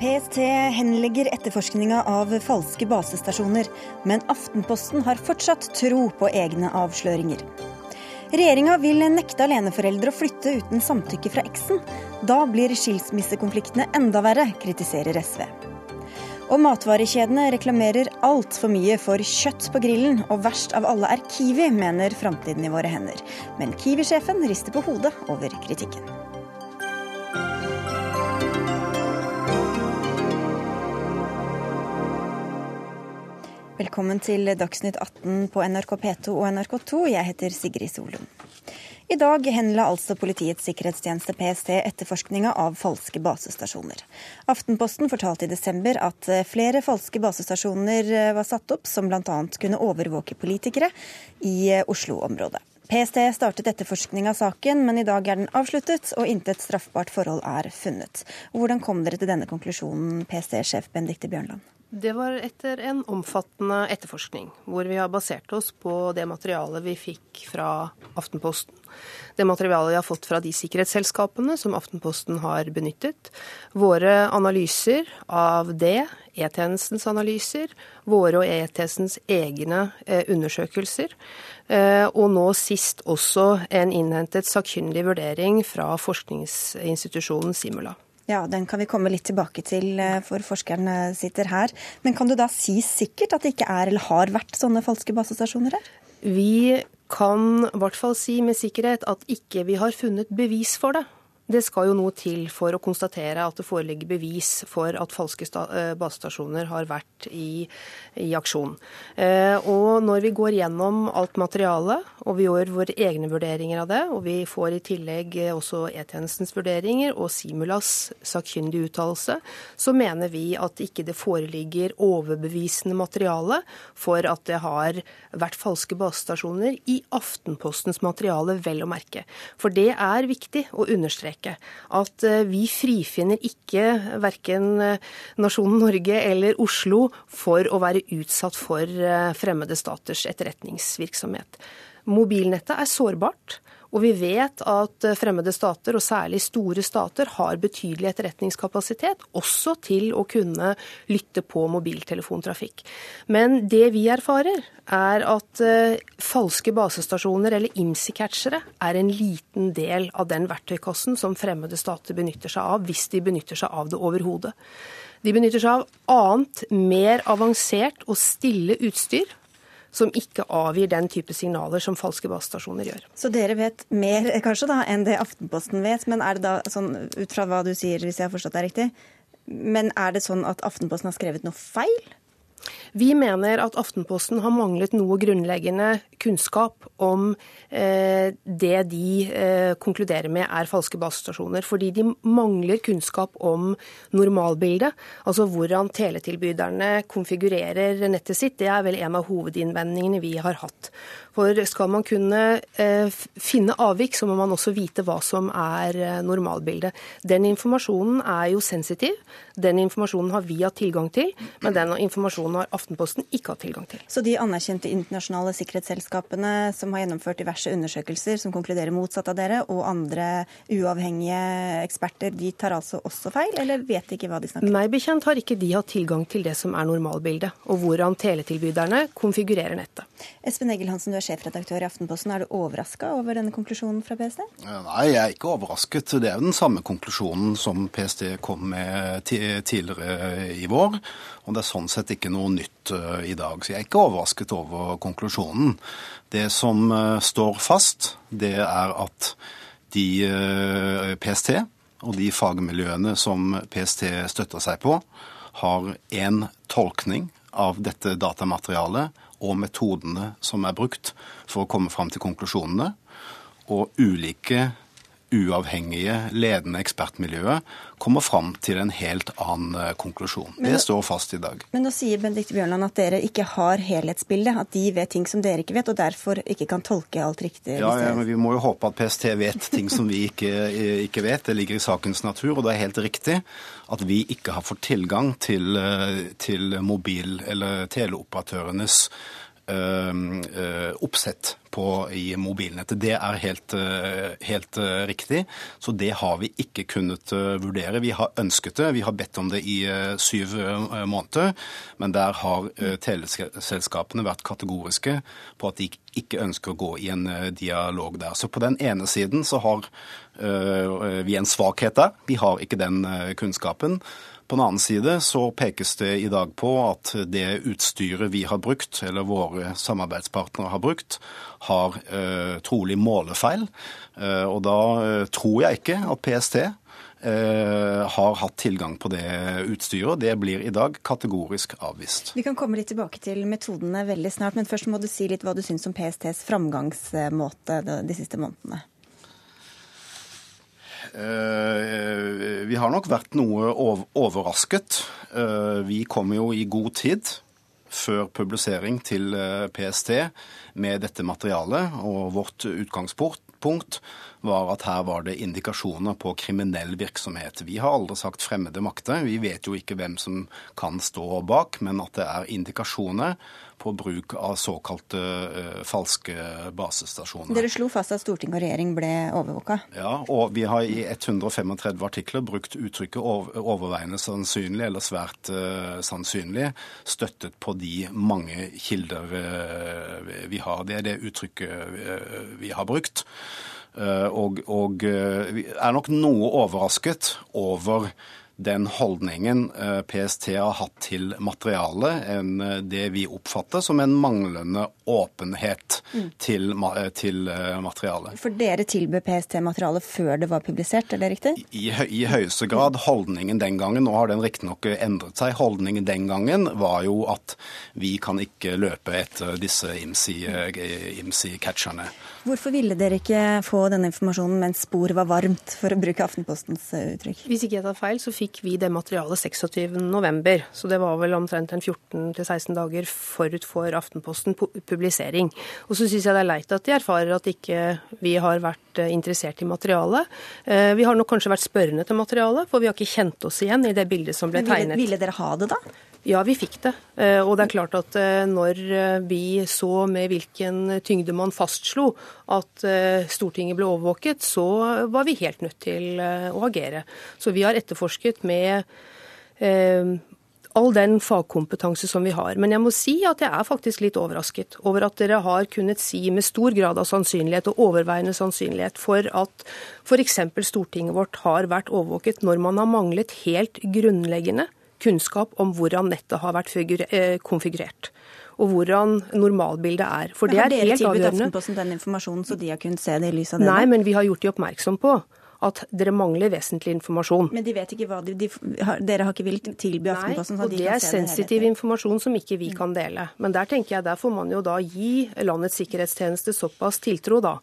PST henlegger etterforskninga av falske basestasjoner, men Aftenposten har fortsatt tro på egne avsløringer. Regjeringa vil nekte aleneforeldre å flytte uten samtykke fra eksen. Da blir skilsmissekonfliktene enda verre, kritiserer SV. Og matvarekjedene reklamerer altfor mye for kjøtt på grillen, og verst av alle er Kiwi, mener Framtiden i våre hender. Men Kiwi-sjefen rister på hodet over kritikken. Velkommen til Dagsnytt 18 på NRK P2 og NRK2. Jeg heter Sigrid Solund. I dag henla altså Politiets sikkerhetstjeneste PST etterforskninga av falske basestasjoner. Aftenposten fortalte i desember at flere falske basestasjoner var satt opp, som bl.a. kunne overvåke politikere i Oslo-området. PST startet etterforskning av saken, men i dag er den avsluttet, og intet straffbart forhold er funnet. Hvordan kom dere til denne konklusjonen, PST-sjef Benedicte Bjørnland? Det var etter en omfattende etterforskning, hvor vi har basert oss på det materialet vi fikk fra Aftenposten. Det materialet vi har fått fra de sikkerhetsselskapene som Aftenposten har benyttet. Våre analyser av det, E-tjenestens analyser, våre og E-tjenestens egne eh, undersøkelser. Eh, og nå sist også en innhentet sakkyndig vurdering fra forskningsinstitusjonen Simula. Ja, Den kan vi komme litt tilbake til, eh, for forskeren sitter her. Men kan du da si sikkert at det ikke er eller har vært sånne falske basestasjoner her? Vi kan i hvert fall si med sikkerhet at ikke vi har funnet bevis for det. Det skal jo noe til for å konstatere at det foreligger bevis for at falske eh, basestasjoner har vært i, i aksjon. Eh, og når vi går gjennom alt materialet, og vi gjør våre egne vurderinger av det, og vi får i tillegg også E-tjenestens vurderinger og Simulas sakkyndige uttalelse, så mener vi at ikke det foreligger overbevisende materiale for at det har vært falske basestasjoner i Aftenpostens materiale, vel å merke. For det er viktig å understreke understreke at eh, vi frifinner ikke verken eh, nasjonen Norge eller Oslo for å være utsatt for eh, fremmede staters etterretningsvirksomhet. Mobilnettet er sårbart. Og vi vet at fremmede stater, og særlig store stater, har betydelig etterretningskapasitet, også til å kunne lytte på mobiltelefontrafikk. Men det vi erfarer, er at uh, falske basestasjoner, eller IMSI-catchere, er en liten del av den verktøykassen som fremmede stater benytter seg av, hvis de benytter seg av det overhodet. De benytter seg av annet, mer avansert og stille utstyr som ikke avgir den type signaler som falske basestasjoner gjør. Så dere vet mer kanskje da enn det Aftenposten vet, men er det da sånn, ut fra hva du sier, hvis jeg har forstått deg riktig, men er det sånn at Aftenposten har skrevet noe feil? Vi mener at Aftenposten har manglet noe grunnleggende kunnskap om eh, det de eh, konkluderer med er falske basestasjoner. Fordi de mangler kunnskap om normalbildet, altså hvordan teletilbyderne konfigurerer nettet sitt. Det er vel en av hovedinnvendingene vi har hatt. For skal man kunne eh, finne avvik, så må man også vite hva som er eh, normalbildet. Den informasjonen er jo sensitiv. Den informasjonen har vi hatt tilgang til, men den informasjonen har Aftenposten ikke hatt tilgang til. Så de anerkjente internasjonale sikkerhetsselskapene som har gjennomført diverse undersøkelser som konkluderer motsatt av dere, og andre uavhengige eksperter, de tar altså også feil, eller vet ikke hva de snakker om? Meg bekjent har ikke de hatt tilgang til det som er normalbildet, og hvordan teletilbyderne konfigurerer nettet. Espen Egil Hansen, du er sjefredaktør i Aftenposten. Er du overraska over denne konklusjonen fra PST? Nei, jeg er ikke overrasket. Det er den samme konklusjonen som PST kom med tidligere i vår. Og det er sånn sett ikke noe nytt eh, i dag. Så jeg er ikke overrasket over konklusjonen. Det som eh, står fast, det er at de eh, PST og de fagmiljøene som PST støtter seg på, har én tolkning av dette datamaterialet og metodene som er brukt for å komme fram til konklusjonene. Og ulike uavhengige, ledende ekspertmiljøet kommer fram til en helt annen eh, konklusjon. Men, det står fast i dag. Men nå sier Benedicte Bjørnland at dere ikke har helhetsbildet, at de vet ting som dere ikke vet, og derfor ikke kan tolke alt riktig? Ja, ja men Vi må jo håpe at PST vet ting som vi ikke, ikke vet. Det ligger i sakens natur, og det er helt riktig at vi ikke har fått tilgang til, eh, til mobil- eller teleoperatørenes oppsett på, i mobilnettet. Det er helt, helt, riktig. Så det har vi ikke kunnet vurdere. Vi har ønsket det, vi har bedt om det i syv måneder. Men der har teleselskapene vært kategoriske på at de ikke ønsker å gå i en dialog der. Så på den ene siden så har vi en svakhet der. Vi har ikke den kunnskapen. På den annen side så pekes det i dag på at det utstyret vi har brukt, eller våre samarbeidspartnere har brukt, har eh, trolig målefeil. Eh, og da eh, tror jeg ikke at PST eh, har hatt tilgang på det utstyret. Det blir i dag kategorisk avvist. Vi kan komme litt tilbake til metodene veldig snart, men først må du si litt hva du syns om PSTs framgangsmåte de siste månedene. Eh, vi har nok vært noe overrasket. Eh, vi kom jo i god tid før publisering til eh, PST med dette materialet, og vårt utgangspunkt var at her var det indikasjoner på kriminell virksomhet. Vi har aldri sagt fremmede makter, vi vet jo ikke hvem som kan stå bak, men at det er indikasjoner på bruk av såkalte uh, falske basestasjoner. Dere slo fast at storting og regjering ble overvåka? Ja, og vi har i 135 artikler brukt uttrykket overveiende sannsynlig eller svært uh, sannsynlig, støttet på de mange kilder uh, vi har. Det er det uttrykket vi har brukt. Og, og er nok noe overrasket over den holdningen eh, PST har hatt til materialet, enn eh, det vi oppfatter som en manglende åpenhet mm. til, eh, til, materialet. For dere tilbød PST materialet før det var publisert, er det riktig? I, i høyeste grad. Holdningen den gangen, nå har den riktignok endret seg, holdningen den gangen var jo at vi kan ikke løpe etter disse IMSI-catcherne. Hvorfor ville dere ikke få denne informasjonen mens sporet var varmt, for å bruke Aftenpostens uttrykk? Hvis ikke jeg tar feil, så fikk vi det materialet 26.11, så det var vel omtrent en 14-16 dager forut for Aftenposten publisering. Og så syns jeg det er leit at de erfarer at ikke vi har vært eh, interessert i materialet. Eh, vi har nok kanskje vært spørrende til materialet, for vi har ikke kjent oss igjen i det bildet som ble tegnet. Ville, ville dere ha det da? Ja, vi fikk det. Eh, og det er klart at eh, når eh, vi så med hvilken tyngde man fastslo at Stortinget ble overvåket, så var vi helt nødt til å agere. Så vi har etterforsket med all den fagkompetanse som vi har. Men jeg må si at jeg er faktisk litt overrasket over at dere har kunnet si med stor grad av sannsynlighet og overveiende sannsynlighet for at f.eks. Stortinget vårt har vært overvåket når man har manglet helt grunnleggende kunnskap om hvordan nettet har vært eh, konfigurert. Og hvordan normalbildet er. For det er helt avgjørende. Har dere tilbudt Aftenposten den informasjonen, så de har kunnet se det i lys av det? Nei, men vi har gjort de oppmerksom på at dere mangler vesentlig informasjon. Men de vet ikke hva de, de Dere har ikke villet tilby Aftenposten? Nei, og det er sensitiv informasjon som ikke vi kan dele. Men der tenker jeg der får man jo da gi landets sikkerhetstjeneste såpass tiltro, da.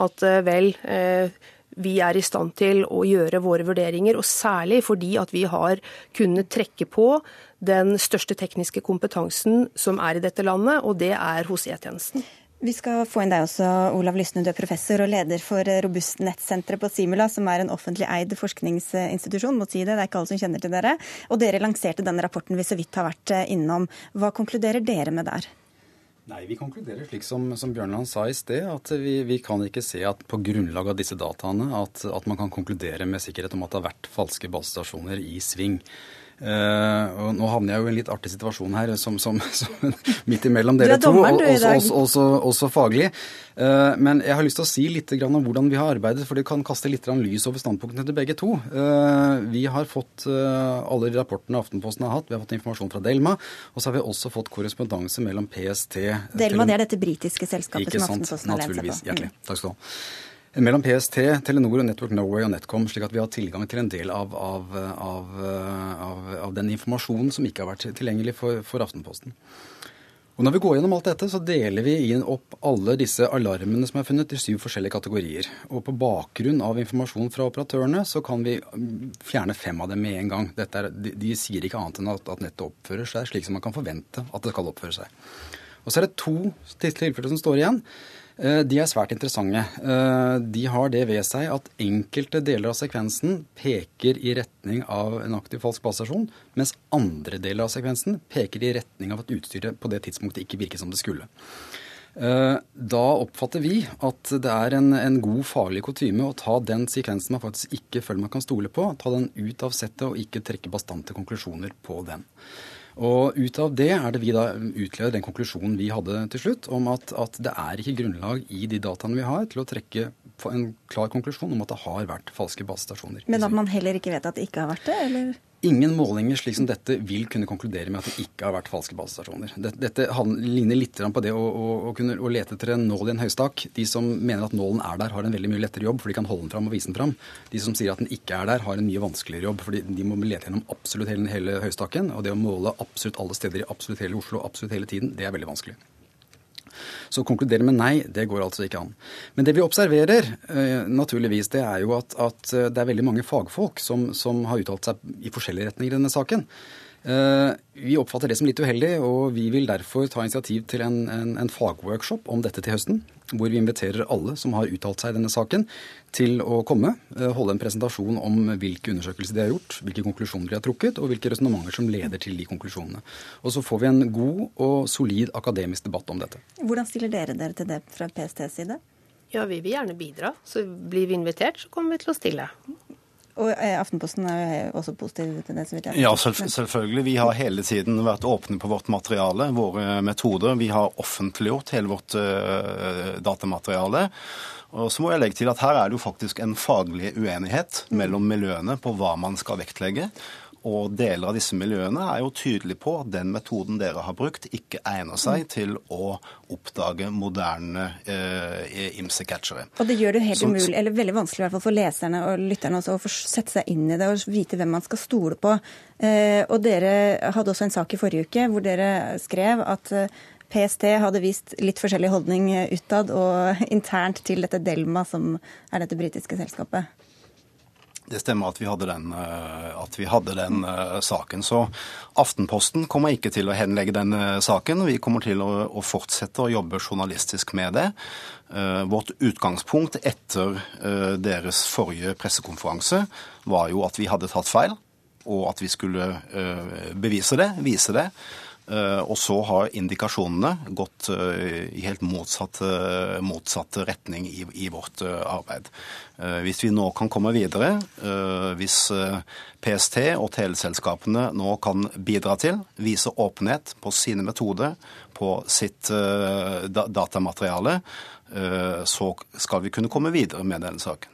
At eh, vel, eh, vi er i stand til å gjøre våre vurderinger, og særlig fordi at vi har kunnet trekke på den største tekniske kompetansen som er i dette landet, og det er hos E-tjenesten. Vi skal få inn deg også, Olav Lysne, du er professor og leder for Robust Nettsenteret på Simula, som er en offentlig eid forskningsinstitusjon. Må si det, det er ikke alle som kjenner til dere. Og dere lanserte denne rapporten vi så vidt har vært innom. Hva konkluderer dere med der? Nei, Vi konkluderer slik som, som Bjørnland sa i sted, at vi, vi, kan ikke se at på grunnlag av disse dataene at, at man kan konkludere med sikkerhet om at det har vært falske basestasjoner i sving. Uh, og nå havner jeg jo i en litt artig situasjon her, som, som, som midt imellom dere to, og, også, også, også, også, faglig. Uh, men jeg har lyst til å si litt om hvordan vi har arbeidet, for det kan kaste litt lys over standpunktene til begge to. Uh, vi har fått alle rapportene Aftenposten har hatt, vi har fått informasjon fra Delma, og så har vi også fått korrespondanse mellom PST Delma, det er dette britiske selskapet som Aftenposten har lent seg på. Naturligvis. Hjertelig. Mm. Takk skal du ha mellom PST, Telenor, og Network Norway og Netcom, slik at vi har tilgang til en del av, av, av, av den informasjonen som ikke har vært tilgjengelig for, for, Aftenposten. Og Når vi går gjennom alt dette, så deler vi inn opp alle disse alarmene som er funnet i syv forskjellige kategorier. Og på bakgrunn av informasjon fra operatørene så kan vi fjerne fem av dem med en gang. Er, de, de, sier ikke annet enn at, at nettet oppfører seg slik som man kan forvente at det skal oppføre seg. Og så er det to tilfeller som står igjen. Eh, de er svært interessante. Eh, de har det ved seg at enkelte deler av sekvensen peker i retning av en aktiv falsk basestasjon, mens andre deler av sekvensen peker i retning av at utstyret på det tidspunktet ikke virket som det skulle. Eh, da oppfatter vi at det er en, en god faglig kutyme å ta den sekvensen man faktisk ikke føler man kan stole på, ta den ut av settet og ikke trekke bastante konklusjoner på den. Og ut av det er det vi da utleder den konklusjonen vi hadde til slutt, om at, at, det er ikke grunnlag i de dataene vi har til å trekke en klar konklusjon om at det har vært falske basestasjoner. Men at man heller ikke vet at det ikke har vært det, eller? Ingen målinger slik som dette vil kunne konkludere med at det ikke har vært falske basestasjoner. Dette, ligner litt på det å, å, å, kunne, å, lete etter en nål i en høystakk. De som mener at nålen er der, har en veldig mye lettere jobb, for de kan holde den fram og vise den fram. De som sier at den ikke er der, har en mye vanskeligere jobb, for de må lete gjennom absolutt hele, hele høystakken. Og det å måle absolutt alle steder i absolutt hele Oslo absolutt hele tiden, det er veldig vanskelig. Så å konkludere med nei, det går altså ikke an. Men det vi observerer, eh, naturligvis, det er jo at, at eh, det er veldig mange fagfolk som, som har uttalt seg i forskjellige retninger i denne saken. Eh, vi oppfatter det som litt uheldig, og vi vil derfor ta initiativ til en, en, en, fagworkshop om dette til høsten. Hvor vi inviterer alle som har uttalt seg i denne saken, til å komme. Eh, holde en presentasjon om hvilke undersøkelser de har gjort, hvilke konklusjoner de har trukket, og hvilke resonnementer som leder til de konklusjonene. Og så får vi en god og solid akademisk debatt om dette. Hvordan stiller dere dere til det fra PSTs side? Ja, vi vil gjerne bidra. Så blir vi invitert, så kommer vi til å stille. Og eh, Aftenposten er jo også positiv til det? så vidt jeg Ja, selvfølgelig. Vi har hele tiden vært åpne på vårt materiale, våre metoder. Vi har offentliggjort hele vårt uh, datamateriale. Og så må jeg legge til at Her er det jo faktisk en faglig uenighet mellom miljøene på hva man skal vektlegge. Og deler av disse miljøene er jo tydelige på at den metoden dere har brukt, ikke egner seg til å oppdage moderne eh, IMSI-catchere. Og det gjør det helt umulig, eller veldig vanskelig i hvert fall for leserne og lytterne også, å sette seg inn i det og vite hvem man skal stole på. Eh, og dere hadde også en sak i forrige uke hvor dere skrev at eh, PST hadde vist litt forskjellig holdning utad og internt til dette Delma, som er dette britiske selskapet. Det stemmer at vi hadde den, eh, vi hadde den uh, saken. Så Aftenposten kommer ikke til å henlegge den uh, saken. Vi kommer til å, å, fortsette å jobbe journalistisk med det. Vårt utgangspunkt etter deres forrige pressekonferanse var jo at vi hadde tatt feil, og at vi skulle bevise det, vise det. Eh, og så har indikasjonene gått eh, i helt motsatt, eh, motsatt retning i, i, vårt arbeid. Hvis vi nå kan komme videre, hvis PST og teleselskapene nå kan bidra til, vise åpenhet på sine metoder, på sitt datamateriale, så skal vi kunne komme videre med denne saken.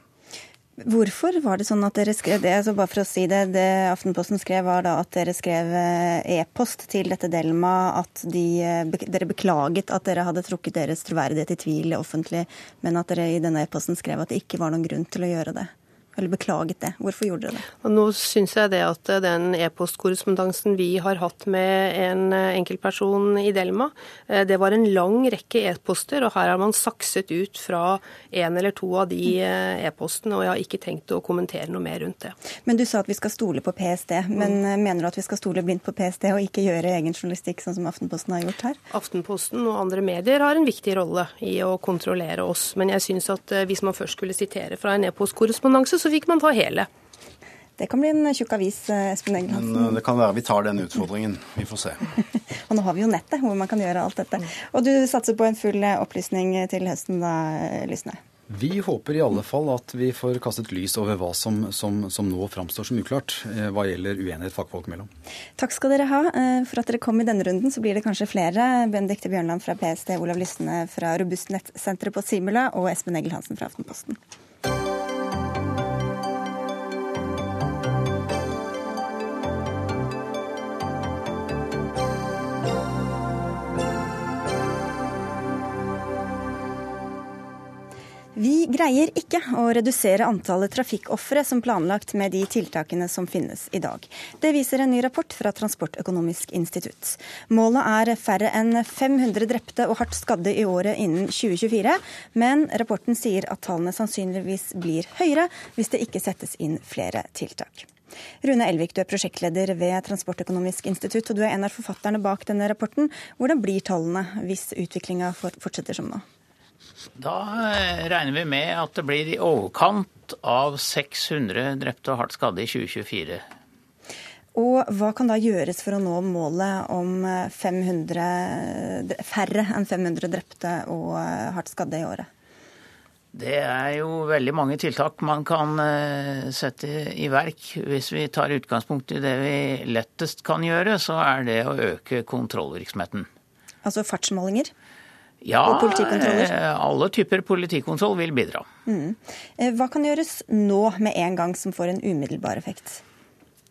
Hvorfor var det sånn at dere skrev det? Altså bare for å si det, det Aftenposten skrev var da at dere skrev eh, e-post til dette Delma, at de, eh, dere beklaget at dere hadde trukket deres troverdighet i tvil offentlig, men at dere i denne e-posten skrev at det ikke var noen grunn til å gjøre det eller beklaget det. Hvorfor gjorde dere det? Og nå syns jeg det at den e-postkorrespondansen vi har hatt med en eh, enkeltperson i Delma, eh, det var en lang rekke e-poster, og her har man sakset ut fra en eller to av de eh, e-postene, og jeg har ikke tenkt å kommentere noe mer rundt det. Men du sa at vi skal stole på PST, men mm. mener du at vi skal stole blindt på PST og ikke gjøre egen journalistikk, sånn som Aftenposten har gjort her? Aftenposten og andre medier har en viktig rolle i å kontrollere oss, men jeg syns at hvis man først skulle sitere fra en e-postkorrespondanse, så så fikk man ta hele. Det kan bli en tjukk avis, eh, Espen Egil Men det kan være vi tar den utfordringen. Vi får se. og nå har vi jo nettet, hvor man kan gjøre alt dette. Og du satser på en full eh, opplysning til høsten, da, Lysne? Vi håper i alle fall at vi får kastet lys over hva som, som, som nå framstår som uklart eh, hva gjelder uenighet fagfolk mellom. Takk skal dere ha for at dere kom i denne runden. Så blir det kanskje flere. Benedicte Bjørnland fra PST, Olav Lysne fra Robust Nettsenteret på Simula og Espen Egil Hansen fra Aftenposten. Vi greier ikke å redusere antallet trafikkofre som planlagt med de tiltakene som finnes i dag. Det viser en ny rapport fra Transportøkonomisk institutt. Målet er færre enn 500 drepte og hardt skadde i året innen 2024, men rapporten sier at tallene sannsynligvis blir høyere hvis det ikke settes inn flere tiltak. Rune Elvik, du er prosjektleder ved Transportøkonomisk institutt, og du er en av forfatterne bak denne rapporten. Hvordan blir tallene hvis utviklinga fortsetter som nå? Da regner vi med at det blir i overkant av 600 drepte og hardt skadde i 2024. Og hva kan da gjøres for å nå målet om 500, færre enn 500 drepte og hardt skadde i året? Det er jo veldig mange tiltak man kan eh, sette i verk. Hvis vi tar utgangspunkt i det vi lettest kan gjøre, så er det å øke kontrollvirksomheten. Altså fartsmålinger? Ja, eh, alle typer politikontroll vil bidra. Mm. Eh, hva kan gjøres nå med en gang som får en umiddelbar effekt?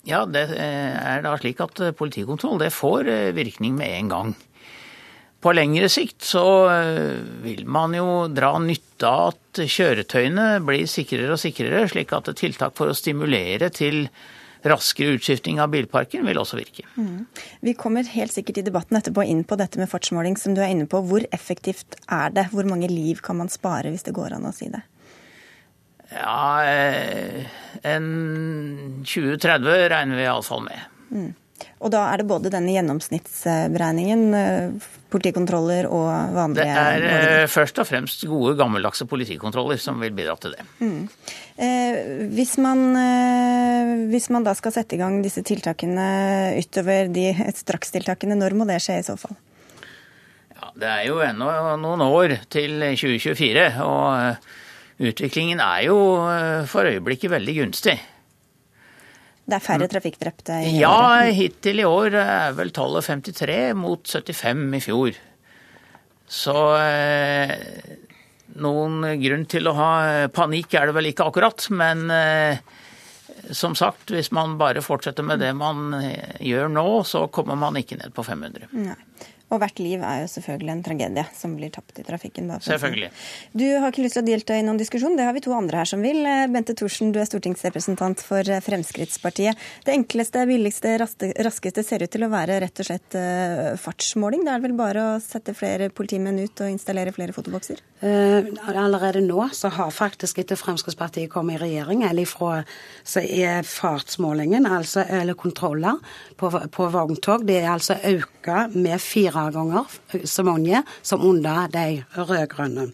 Ja, Det er da slik at politikontroll det får virkning med en gang. På lengre sikt så eh, vil man jo dra nytte av at kjøretøyene blir sikrere og sikrere, slik at tiltak for å stimulere til raskere utskifting av bilparken vil også virke. Mm. Vi kommer helt sikkert i debatten etterpå inn på dette med fartsmåling, som du er inne på. Hvor effektivt er det? Hvor mange liv kan man spare, hvis det går an å si det? Ja, eh, en 2030 regner vi iallfall med. Mm. Og da er det både denne gjennomsnittsberegningen, eh, politikontroller og vanlige Det er målinger. først og fremst gode, gammeldagse politikontroller som vil bidra til det. Mm. Eh, hvis, man, eh, hvis, man, da skal sette i gang disse tiltakene utover de strakstiltakene, når må det skje i så fall? Ja, det er jo ennå noen år til 2024, og eh, utviklingen er jo for øyeblikket veldig gunstig. Det er færre trafikkdrepte i ja, året? Hittil i år er vel tallet 53 mot 75 i fjor. Så eh, noen grunn til å ha panikk er det vel ikke akkurat. Men eh, som sagt, hvis man bare fortsetter med det man eh, gjør nå, så kommer man ikke ned på 500. Nei. Og hvert liv er jo selvfølgelig en tragedie som blir tapt i trafikken. Da, selvfølgelig. Du har ikke lyst til å delta i noen diskusjon, det har vi to andre her som vil. Eh, Bente Thorsen, du er stortingsrepresentant for eh, Fremskrittspartiet. Det enkleste, billigste, raskeste ser ut til å være rett og slett uh, fartsmåling. Det er vel bare å sette flere politimenn ut og installere flere fotobokser? Eh, allerede nå så har faktisk etter Fremskrittspartiet kommet i regjering, eller ifra, så er fartsmålingen, altså, eller kontroller på, på vogntog, det er altså økt med fire fire ganger så mange som under de rød-grønne.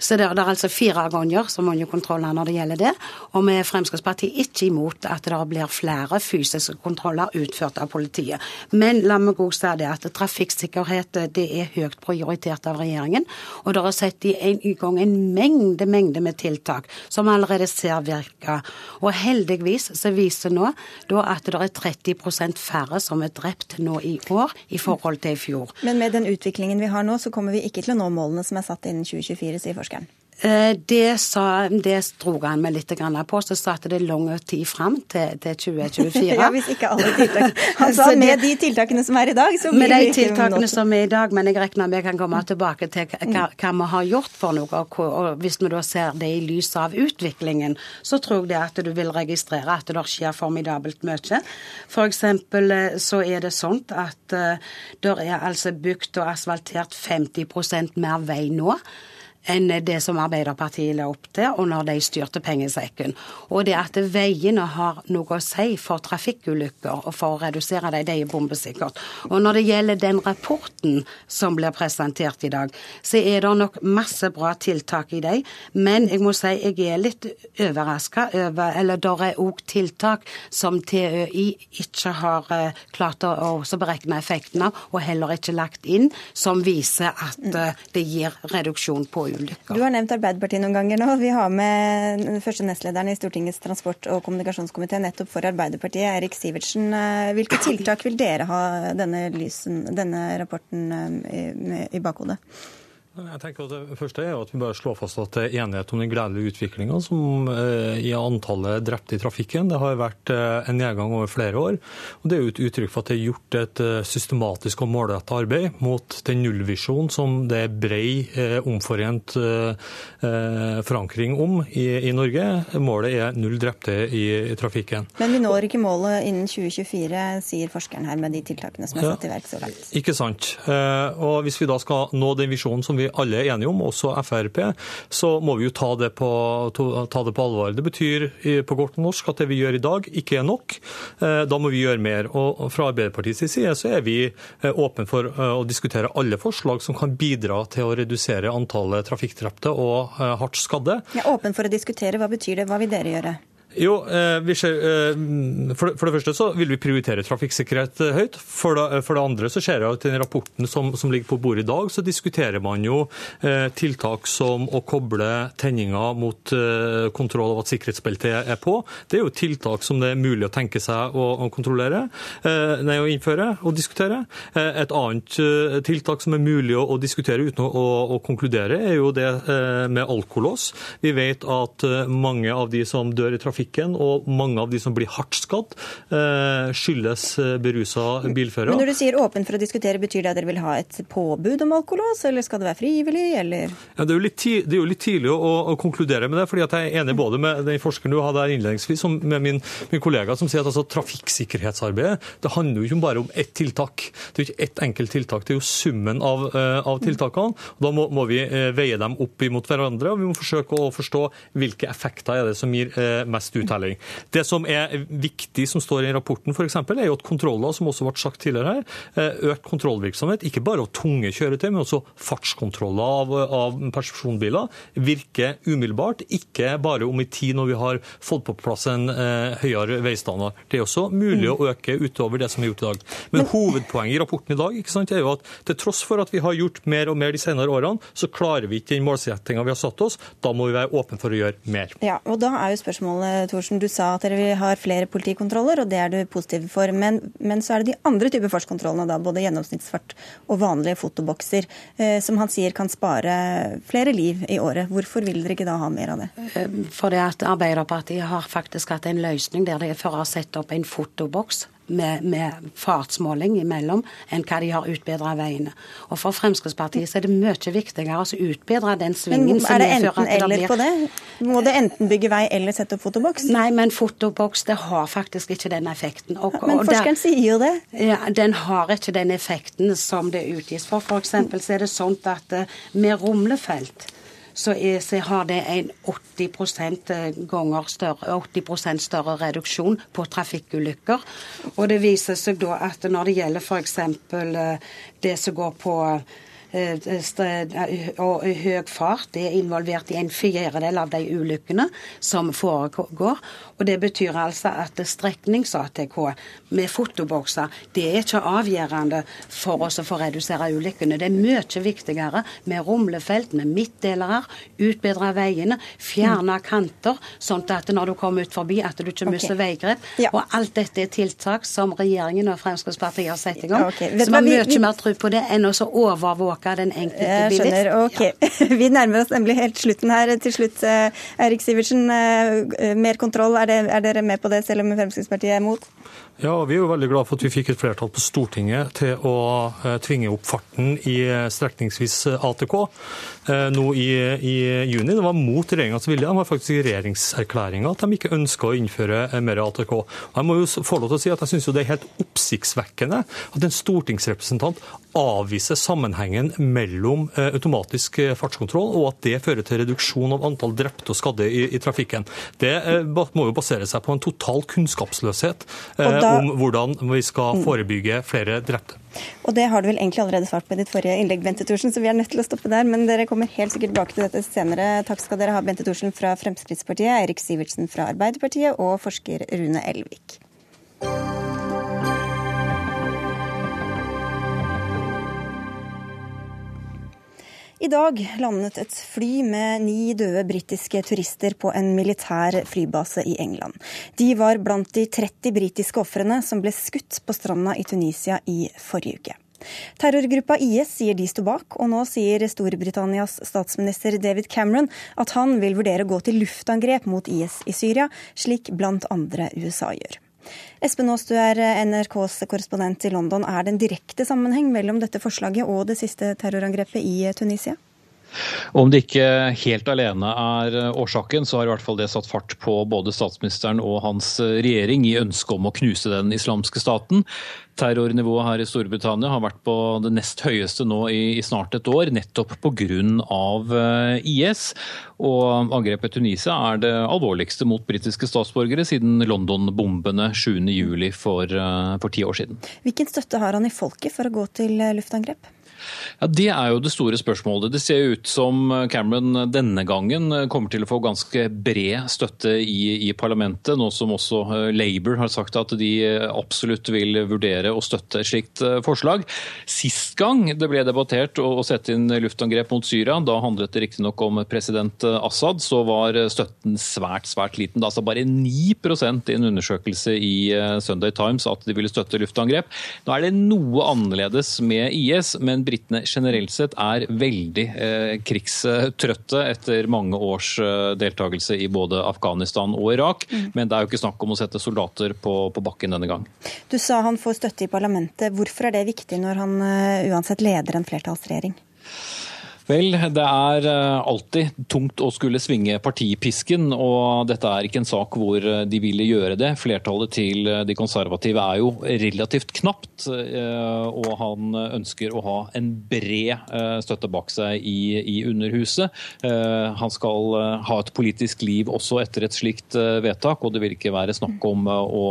Så det, det, er altså fire ganger så mange kontroller når det gjelder det. Og vi i Fremskrittspartiet ikke imot at det blir flere fysiske kontroller utført av politiet. Men la meg òg si det at trafikksikkerhet det er høyt prioritert av regjeringen. Og det er satt i, i gang en mengde, mengde med tiltak som allerede ser virke. Og heldigvis så viser nå da at det er 30% færre som er drept nå i år i forhold til i fjor. Men med den utviklingen vi har nå, så kommer vi ikke til å nå målene som er satt innen 2024, sier forskere. Eh, det, sa, det drog han meg litt på. Så sa at det lang tid fram til, til 2024. ja, hvis ikke alle tiltak. Sa med de tiltakene som er i dag, så blir Med de tiltakene som er i dag, men jeg regner med jeg kan komme tilbake til hva, hva vi har gjort for noe. Og hvis vi da ser det i lys av utviklingen, så tror jeg det at du vil registrere at det skjer formidabelt mye. F.eks. Eh, så er det sånn at uh, det er altså bygd og asfaltert 50% mer vei nå enn det som Arbeiderpartiet la opp til og når de styrte pengesekken. Og det at veiene har noe å si for trafikkulykker og for å redusere dem, det er bombesikkert. Og når det gjelder den rapporten som blir presentert i dag, så er det nok masse bra tiltak i dem. Men jeg må si jeg er litt overraska over Eller det er òg tiltak som TØI ikke har eh, klart å beregne effekten av, og heller ikke lagt inn, som viser at eh, det gir reduksjon på ulykker. Du har nevnt Arbeiderpartiet noen ganger nå. Vi har med første nestlederen i Stortingets transport- og kommunikasjonskomité nettopp for Arbeiderpartiet, Erik Sivertsen. Eh, hvilke tiltak vil dere ha denne, lysen, denne rapporten eh, i bakhodet? Jeg tenker at Det første er at vi bare slår fast at det er enighet om den gledelige utviklinga eh, i antallet drepte i trafikken. Det har vært eh, en nedgang over flere år. og Det er jo et uttrykk for at det er gjort et eh, systematisk og målrettet arbeid mot den nullvisjonen som det er brei, omforent forankring om i, i, Norge. Målet er null drepte i, i, trafikken. Men vi når ikke målet innen 2024, sier forskeren her, med de tiltakene som er satt i verk så langt. Ikke sant. Og Hvis vi da skal nå den visjonen som vi alle er enige om, også Frp, så må vi jo ta det på, ta det på alvor. Det betyr på godt norsk at det vi gjør i dag, ikke er nok. Da må vi gjøre mer. Og fra Arbeiderpartiets side så er vi åpne for å diskutere alle forslag som kan bidra til å redusere antallet trafikkdrepte og hardt skadde. Jeg er åpen for å diskutere. Hva betyr det? Hva vil dere gjøre? Jo, eh, ser, eh, for, det, første så vil vi prioritere trafikksikkerhet eh, høyt. For det, for det andre så ser jeg at i den rapporten som, som, ligger på bordet i dag, så diskuterer man jo tiltak som å koble tenninga mot kontroll av at sikkerhetsbeltet er på. Det er jo tiltak som det er mulig å tenke seg å, å kontrollere, nei, å innføre og diskutere. Et annet tiltak som er mulig å, å diskutere uten å, å, konkludere, er jo det med alkolås. Vi vet at mange av de som dør i trafikk trafikken, og mange av de som blir hardt skadd, eh, skyldes eh, berusa bilførere. Men når du sier åpen for å diskutere, betyr det at dere vil ha et påbud om alkolås, eller skal det være frivillig, eller? Ja, det, er litt, det, er jo litt tidlig å, å, konkludere med det, fordi jeg er enig både med den forskeren du hadde her innledningsvis, og med min, min, kollega som sier at altså, trafikksikkerhetsarbeidet det handler jo ikke bare om ett tiltak. Det er jo ikke ett enkelt tiltak, det er jo summen av, uh, av tiltakene. og Da må, må vi veie dem opp imot hverandre, og vi må forsøke å forstå hvilke effekter er det som gir mest best uttelling. Det som er viktig som står i rapporten, f.eks., er jo at kontroller, som også ble sagt tidligere her, eh, økt kontrollvirksomhet, ikke bare av tunge kjøretøy, men også fartskontroller av, av personbiler, virker umiddelbart. Ikke bare om i tid når vi har fått på plass en eh, høyere veistandard. Det er også mulig å øke utover det som er gjort i dag. Men, men hovedpoenget i rapporten i dag sant, er jo at til tross for at vi har gjort mer og mer de senere årene, så klarer vi ikke den målsettinga vi har satt oss. Da må vi være åpne for å gjøre mer. Ja, og da er jo spørsmålet Thorsen, du sa at dere har flere politikontroller, og det er du positiv for. Men, men så er det de andre typer fartskontrollene, da, både gjennomsnittsfart og vanlige fotobokser, eh, som han sier kan spare flere liv i året. Hvorfor vil dere ikke da ha mer av det? Eh, fordi at Arbeiderpartiet har faktisk hatt en løsning der de før har satt opp en fotoboks med, med, fartsmåling imellom enn hva de har utbedra veiene. Og For Fremskrittspartiet så er det mye viktigere å utbedre den svingen. Men Er det enten eller blir... på det? Må det enten bygge vei eller sette opp fotoboks? Nei, men fotoboks det har faktisk ikke den effekten. Og, men forskeren der, sier det. Ja, Den har ikke den effekten som det utgis for. F.eks. så er det sånn at uh, med rumlefelt så, er, så har det en 80 eh, ganger større, 80% større reduksjon på trafikkulykker. Og det viser seg da at når det gjelder f.eks. Eh, det som går på og høy fart er involvert i en fjerdedel av de ulykkene som foregår. Og Det betyr altså at streknings-ATK med fotobokser det er ikke avgjørende for oss å få redusere ulykkene. Det er mye viktigere med rumlefelt, med midtdelere, utbedre veiene, fjerne mm. kanter, sånn at når du kommer ut forbi at du ikke mister okay. veigrep. Ja. Og alt dette er tiltak som regjeringen og Fremskrittspartiet har satt i gang. Okay. Så vi har mye mer tro på det enn å overvåke overvåke den enkelte bilist. Jeg skjønner. Ok. Ja. Vi nærmer oss nemlig helt slutten her. Til slutt, eh, Eirik Sivertsen. Eh, mer kontroll, er, det, er dere med på det, selv om Fremskrittspartiet er imot? Ja, Vi er jo veldig glad for at vi fikk et flertall på Stortinget til å eh, tvinge opp farten i strekningsvis ATK nå i, i juni. Det var mot regjeringas vilje. De har faktisk i regjeringserklæringa at de ikke ønsker å innføre mer ATK. Jeg må jo få lov til å si at jeg syns det er helt oppsiktsvekkende at en stortingsrepresentant avviser sammenhengen mellom eh, automatisk eh, fartskontroll og at det fører til reduksjon av antall drepte og skadde i, i trafikken. Det eh, må jo basere seg på en total kunnskapsløshet Og da, om hvordan vi skal mm. forebygge flere drepte. Og Det har du vel egentlig allerede svart på i ditt forrige innlegg, Bente Thorsen, så vi er nødt til å stoppe der. Men dere kommer helt sikkert tilbake til dette senere. Takk skal dere ha, Bente Thorsen fra Fremskrittspartiet, Eirik Sivertsen fra Arbeiderpartiet og forsker Rune Elvik. I dag landet et fly med ni døde britiske turister på en militær flybase i England. De var blant de 30 britiske ofrene som ble skutt på stranda i Tunisia i forrige uke. Terrorgruppa IS sier de sto bak, og nå sier Storbritannias statsminister David Cameron at han vil vurdere å gå til luftangrep mot IS i Syria, slik blant andre USA gjør. Espen Aas, du er NRKs korrespondent i London. Er det en direkte sammenheng mellom dette forslaget og det siste terrorangrepet i Tunisia? Om det ikke helt alene er årsaken, så har i hvert fall det satt fart på både statsministeren og hans regjering i ønsket om å knuse den islamske staten. Terrornivået her i Storbritannia har vært på det nest høyeste nå i, snart et år, nettopp pga. Eh, IS. Og angrepet Tunisia er det alvorligste mot britiske statsborgere siden London-bombene 7.7 for, eh, for ti år siden. Hvilken støtte har han i folket for å gå til luftangrep? Ja, Det er jo det store spørsmålet. Det ser ut som Cameron denne gangen kommer til å få ganske bred støtte i, i parlamentet, nå som også eh, Labour har sagt at de absolutt vil vurdere å støtte et slikt eh, forslag. Sist gang det ble debattert å sette inn luftangrep mot Syria, da handlet det riktignok om president Assad, så var støtten svært, svært liten. Da sa altså bare 9 i en undersøkelse i eh, Sunday Times at de ville støtte luftangrep. Nå er det noe annerledes med IS, men britene generelt sett er veldig eh, krigstrøtte etter mange års eh, deltakelse i både Afghanistan og Irak. Mm. Men det er jo ikke snakk om å sette soldater på, på, bakken denne gang. Du sa han får støtte i parlamentet. Hvorfor er det viktig når han uh, uansett leder en flertallsregjering? Vel, det er eh, alltid tungt å skulle svinge partipisken, og dette er ikke en sak hvor eh, de ville gjøre det. Flertallet til eh, de konservative er jo relativt knapt, og han ønsker å ha en bred støtte bak seg i, Underhuset. Han skal ha et politisk liv også etter et slikt vedtak, og det vil ikke være snakk om å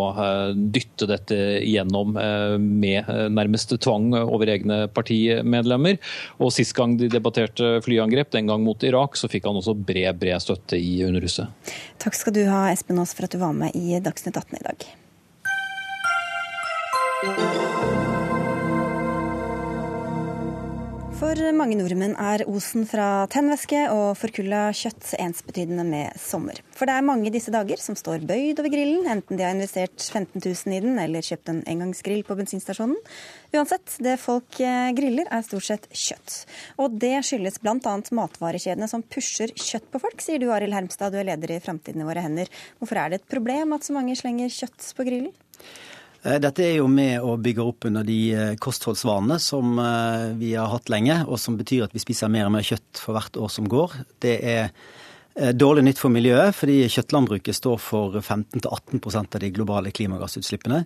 dytte dette gjennom med nærmest tvang over egne partimedlemmer. Og Sist gang de debatterte arrangerte flyangrep, den gang mot Irak, så fikk han også bred, bred støtte i Underhuset. Takk skal du ha, Espen Aas, for at du var med i Dagsnytt 18 i dag. For mange nordmenn er osen fra tennvæske og forkulla kjøtt ensbetydende med sommer. For det er mange disse dager som står bøyd over grillen, enten de har investert 15 000 i den eller kjøpt en engangsgrill på bensinstasjonen. Uansett, det folk eh, griller er stort sett kjøtt. Og det skyldes bl.a. matvarekjedene som pusher kjøtt på folk, sier du Arild Hermstad, du er leder i Framtiden i våre hender. Hvorfor er det et problem at så mange slenger kjøtt på grillen? Eh, dette er jo med å bygge opp under de eh, kostholdsvanene som eh, vi har hatt lenge, og som betyr at vi spiser mer og mer kjøtt for hvert år som går. Det er dårlig nytt for miljøet, fordi kjøttlandbruket står for 15-18% av de globale klimagassutslippene.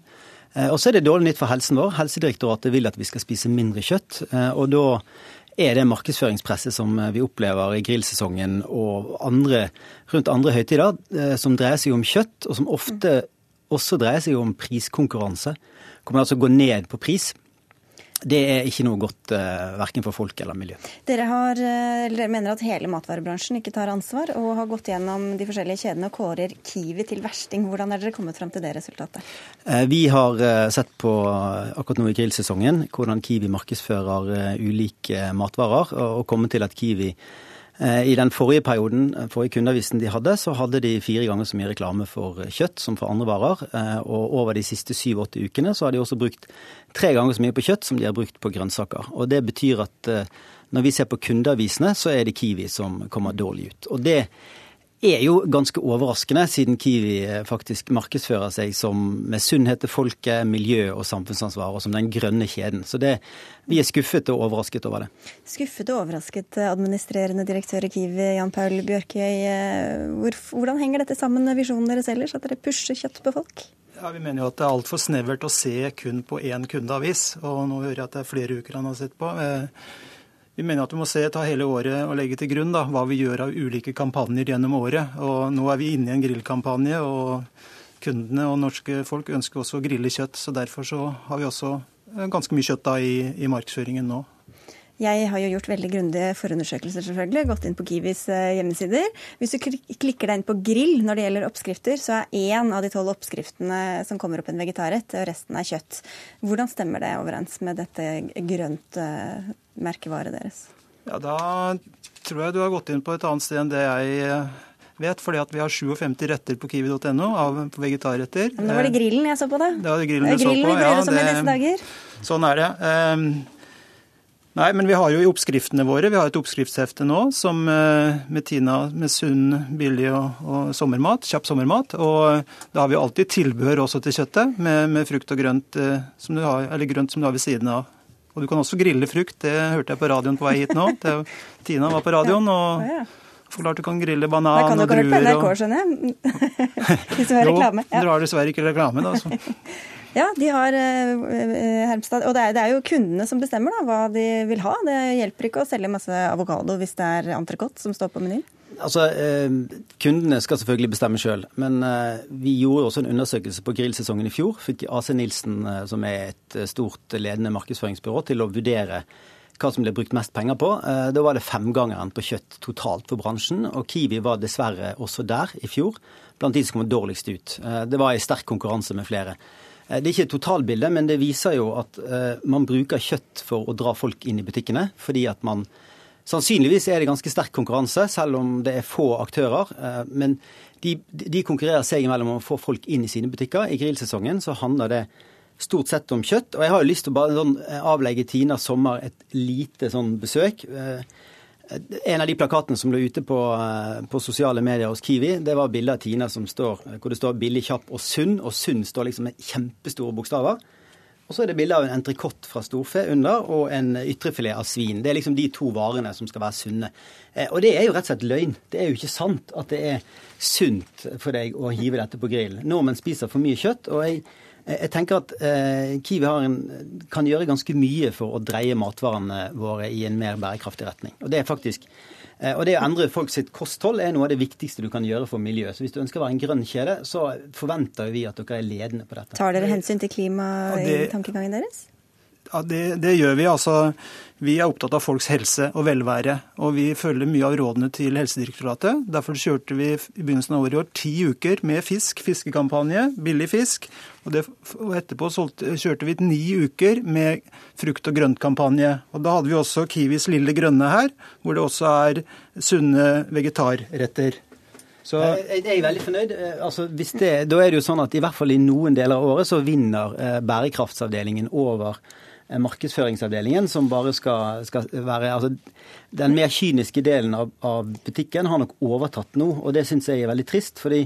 Og så er det dårlig nytt for helsen vår. Helsedirektoratet vil at vi skal spise mindre kjøtt. Og da er det markedsføringspresset som vi opplever i grillsesongen og andre, rundt andre høytider, som dreier seg om kjøtt, og som ofte også dreier seg om priskonkurranse. Kommer altså gå ned på pris. Det er ikke noe godt uh, verken for folk eller miljø. Dere har, dere, mener at hele matvarebransjen ikke tar ansvar, og har gått gjennom de forskjellige kjedene og kårer Kiwi til versting. Hvordan er dere kommet fram til det resultatet? Uh, vi har sett på akkurat nå i grillsesongen hvordan Kiwi markedsfører ulike matvarer, og kommet til at Kiwi Eh, I den forrige perioden, eh, forrige kundeavisen de hadde, så hadde de fire ganger så mye reklame for kjøtt som for andre varer. Eh, og over de siste syv-åtte ukene så har de også brukt tre ganger så mye på kjøtt som de har brukt på grønnsaker. Og det betyr at når vi ser på kundeavisene, så er det Kiwi som kommer dårlig ut. Og det er jo ganske overraskende, siden Kiwi eh, faktisk markedsfører seg som med sunnhet til folket, miljø og samfunnsansvar, og som den grønne kjeden. Så det, vi er skuffet og overrasket over det. Skuffet og overrasket, eh, administrerende direktør i Kiwi, Jan Paul Bjørkøy. Eh, hvordan henger dette sammen med visjonen deres ellers, at dere pusher kjøtt på folk? Ja, Vi mener jo at det er altfor snevert å se kun på én kundeavis, og nå hører jeg at det er flere uker han har sett på. Vi mener at vi må se, ta hele året og legge til grunn da, hva vi gjør av ulike kampanjer gjennom året. Og nå er vi inne i en grillkampanje, og kundene og norske folk ønsker også å grille kjøtt. Så derfor så har vi også eh, ganske mye kjøtt da i, i markedsføringen nå. Jeg har jo gjort veldig grundige forundersøkelser, selvfølgelig. Gått inn på Kiwis eh, hjemmesider. Hvis du klikker deg inn på grill når det gjelder oppskrifter, så er én av de tolv oppskriftene som kommer opp en vegetarrett, og resten er kjøtt. Hvordan stemmer det overens med dette grønt eh, deres? Ja, Da tror jeg du har gått inn på et annet sted enn det jeg eh, vet. fordi at vi har 57 retter på kiwi.no av vegetarretter. Men nå var det grillen jeg så på, da. Det var det grillen du så på. ja. dager. Sånn er det. Nei, men vi har jo i oppskriftene våre Vi har et oppskriftshefte nå som, eh, med Tina med sunn, billig og, og, sommermat, kjapp sommermat. Og da har vi alltid tilbehør også til kjøttet, med, med frukt og grønt som, du har, eller grønt som du har ved siden av Og du kan også grille frukt. Det hørte jeg på radioen på vei hit nå. Det, Tina var på radioen og forklarte du kan grille banan og druer. Det kan du ikke høre på NRK, skjønner jeg. Hvis du har reklame. Jo, dere har dessverre ikke reklame, da. Så. Ja, de har eh, Hermstad Og det er, det er, jo kundene som bestemmer da, hva de vil ha. Det hjelper ikke å selge masse avokado hvis det er entrecôte som står på menyen. Altså, eh, Kundene skal selvfølgelig bestemme sjøl, men eh, vi gjorde også en undersøkelse på grillsesongen i fjor. Fikk AC Nilsen, eh, som er et eh, stort ledende markedsføringsbyrå, til å vurdere hva som ble brukt mest penger på. Eh, da var det femgangeren på kjøtt totalt for bransjen, og Kiwi var dessverre også der i fjor, blant de som kom dårligst ut. Det var i sterk konkurranse med flere. Eh, det er ikke et totalbilde, men det viser jo at uh, man bruker kjøtt for å dra folk inn i butikkene. Fordi at man Sannsynligvis er det ganske sterk konkurranse, selv om det er få aktører. Uh, men de, de, konkurrerer seg imellom om å få folk inn i sine butikker. I grillsesongen så handler det stort sett om kjøtt. Og jeg har jo lyst til å bare sånn, avlegge Tina Sommer et lite sånn besøk. En av de plakatene som lå ute på, eh, på, sosiale medier hos Kiwi, det var bilde av Tina som står, hvor det står 'billig, kjapp og sunn'. Og 'sunn' står liksom med kjempestore bokstaver. Og så er det bilde av en entrecôte fra storfe under og en ytrefilet av svin. Det er liksom de to varene som skal være sunne. Eh, og det er jo rett og slett løgn. Det er jo ikke sant at det er sunt for deg å hive dette på grill. Nordmenn spiser for mye kjøtt. og jeg jeg tenker at eh, Kiwi en, kan gjøre ganske mye for å dreie matvarene våre i en mer bærekraftig retning. Og det er faktisk eh, og det å endre folk sitt kosthold er noe av det viktigste du kan gjøre for miljøet. Så hvis du ønsker å være en grønn kjede, så forventer vi at dere er ledende på dette. Tar dere hensyn til klima i tankegangen deres? Ja, det, det, gjør vi. Altså, vi er opptatt av folks helse og velvære. Og vi følger mye av rådene til Helsedirektoratet. Derfor kjørte vi i begynnelsen av året i år ti uker med fisk, fiskekampanje, billig fisk. Og, det, og etterpå solgte, kjørte vi ni uker med frukt- og grøntkampanje. Og da hadde vi også Kiwis Lille Grønne her, hvor det også er sunne vegetarretter. Så... Jeg er veldig fornøyd. Eh, altså, det, da er det jo sånn at i hvert fall i noen deler av året så vinner eh, bærekraftsavdelingen over markedsføringsavdelingen, som bare skal, skal være altså, Den mer kyniske delen av, av, butikken har nok overtatt nå, og det syns jeg er veldig trist. fordi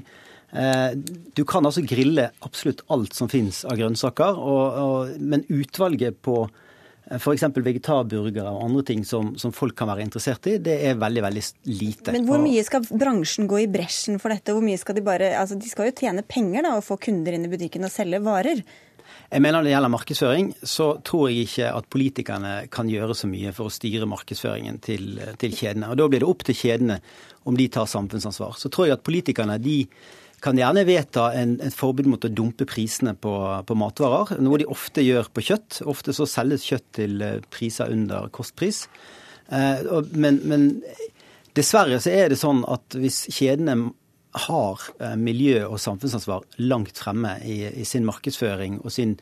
eh, du kan altså grille absolutt alt som finnes av grønnsaker, og, og, men utvalget på eh, F.eks. vegetarburgere og andre ting som, som, folk kan være interessert i, det er veldig veldig lite. Men hvor mye skal bransjen gå i bresjen for dette? Hvor mye skal De bare, altså de skal jo tjene penger da, og få kunder inn i butikken og selge varer. Jeg mener Når det gjelder markedsføring, så tror jeg ikke at politikerne kan gjøre så mye for å styre markedsføringen til, til kjedene. Og Da blir det opp til kjedene om de tar samfunnsansvar. Så tror jeg at politikerne de kan gjerne vedta en, et forbud mot å dumpe prisene på, på, matvarer, noe de ofte gjør på kjøtt. Ofte så selges kjøtt til eh, priser under kostpris. Eh, men, men dessverre så er det sånn at hvis kjedene har eh, miljø- og samfunnsansvar langt fremme i, i, sin markedsføring og sin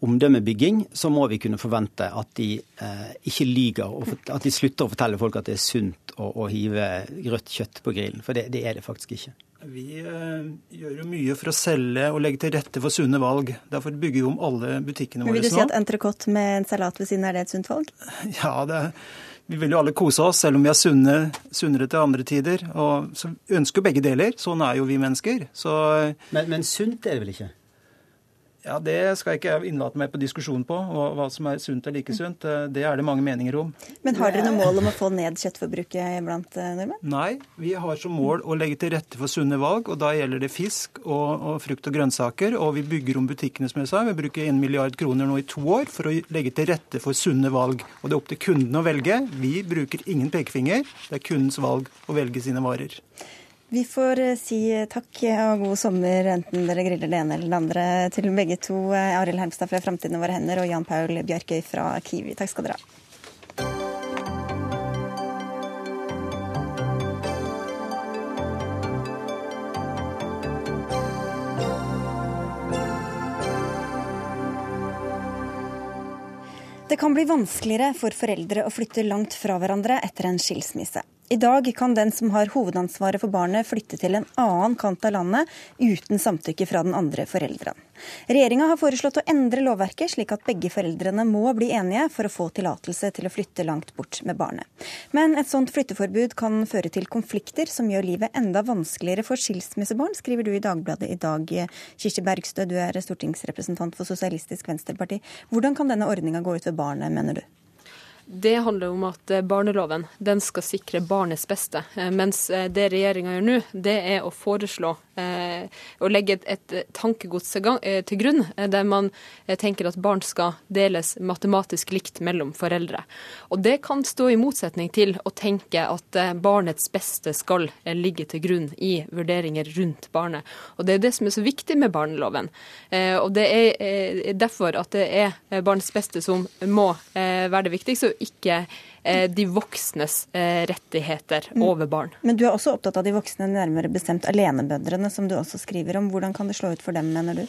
omdømmebygging, så må vi kunne forvente at de eh, ikke lyger, og at de slutter å fortelle folk at det er sunt å, å hive rødt kjøtt på grillen. For det, det er det faktisk ikke. Vi eh, gjør jo mye for å selge og legge til rette for sunne valg. Derfor bygger vi om alle butikkene våre nå. Vil du si at entrecôte med en salat ved siden er det et sunt valg? Ja, det er vi vil jo alle kose oss, selv om vi er sunne, sunnere til andre tider. Og så ønsker begge deler. Sånn er jo vi mennesker. Så, men, men sunt er det vel ikke? Ja, Det skal jeg ikke innlate meg på diskusjon på, hva som er sunt eller ikke sunt. Det er det mange meninger om. Men har dere noe mål om å få ned kjøttforbruket blant eh, nordmenn? Nei, vi har som mål å legge til rette for sunne valg. og Da gjelder det fisk og, og frukt og grønnsaker. Og vi bygger om butikkene, som jeg sa. Vi bruker 1 milliard kroner nå i to år for å legge til rette for sunne valg. Og det er opp til kunden å velge. Vi bruker ingen pekefinger. Det er kundens valg å velge sine varer. Vi får eh, si takk og god sommer, enten dere griller det ene eller det andre, til begge to. Eh, Arild Hermstad fra Framtiden i våre hender og Jan Paul Bjarkøy fra Kiwi. Takk skal dere ha. Det kan bli vanskeligere for foreldre å flytte langt fra hverandre etter en skilsmisse. I dag kan den som har hovedansvaret for barnet flytte til en annen kant av landet uten samtykke fra den andre forelderen. Regjeringa har foreslått å endre lovverket slik at begge foreldrene må bli enige for å få tillatelse til å flytte langt bort med barnet. Men et sånt flytteforbud kan føre til konflikter som gjør livet enda vanskeligere for skilsmissebarn, skriver du i Dagbladet i dag. Kirsti Bergstø, du er stortingsrepresentant for Sosialistisk Venstreparti. Hvordan kan denne ordninga gå ut ved barnet, mener du? Det handler om at eh, barneloven den skal sikre barnets beste. Eh, mens eh, det regjeringa gjør nå, det er å foreslå å legge et, tankegods til grunn, der man tenker at barn skal deles matematisk likt mellom foreldre. Og Det kan stå i motsetning til å tenke at barnets beste skal ligge til grunn i vurderinger rundt barnet. Og Det er det som er så viktig med barneloven. Og Det er derfor at det er barnets beste som må være det viktigste ikke de voksnes eh, rettigheter mm. over barn. Men du er også opptatt av de voksne, nærmere bestemt alenemødrene, som du også skriver om. Hvordan kan det slå ut for dem, mener du?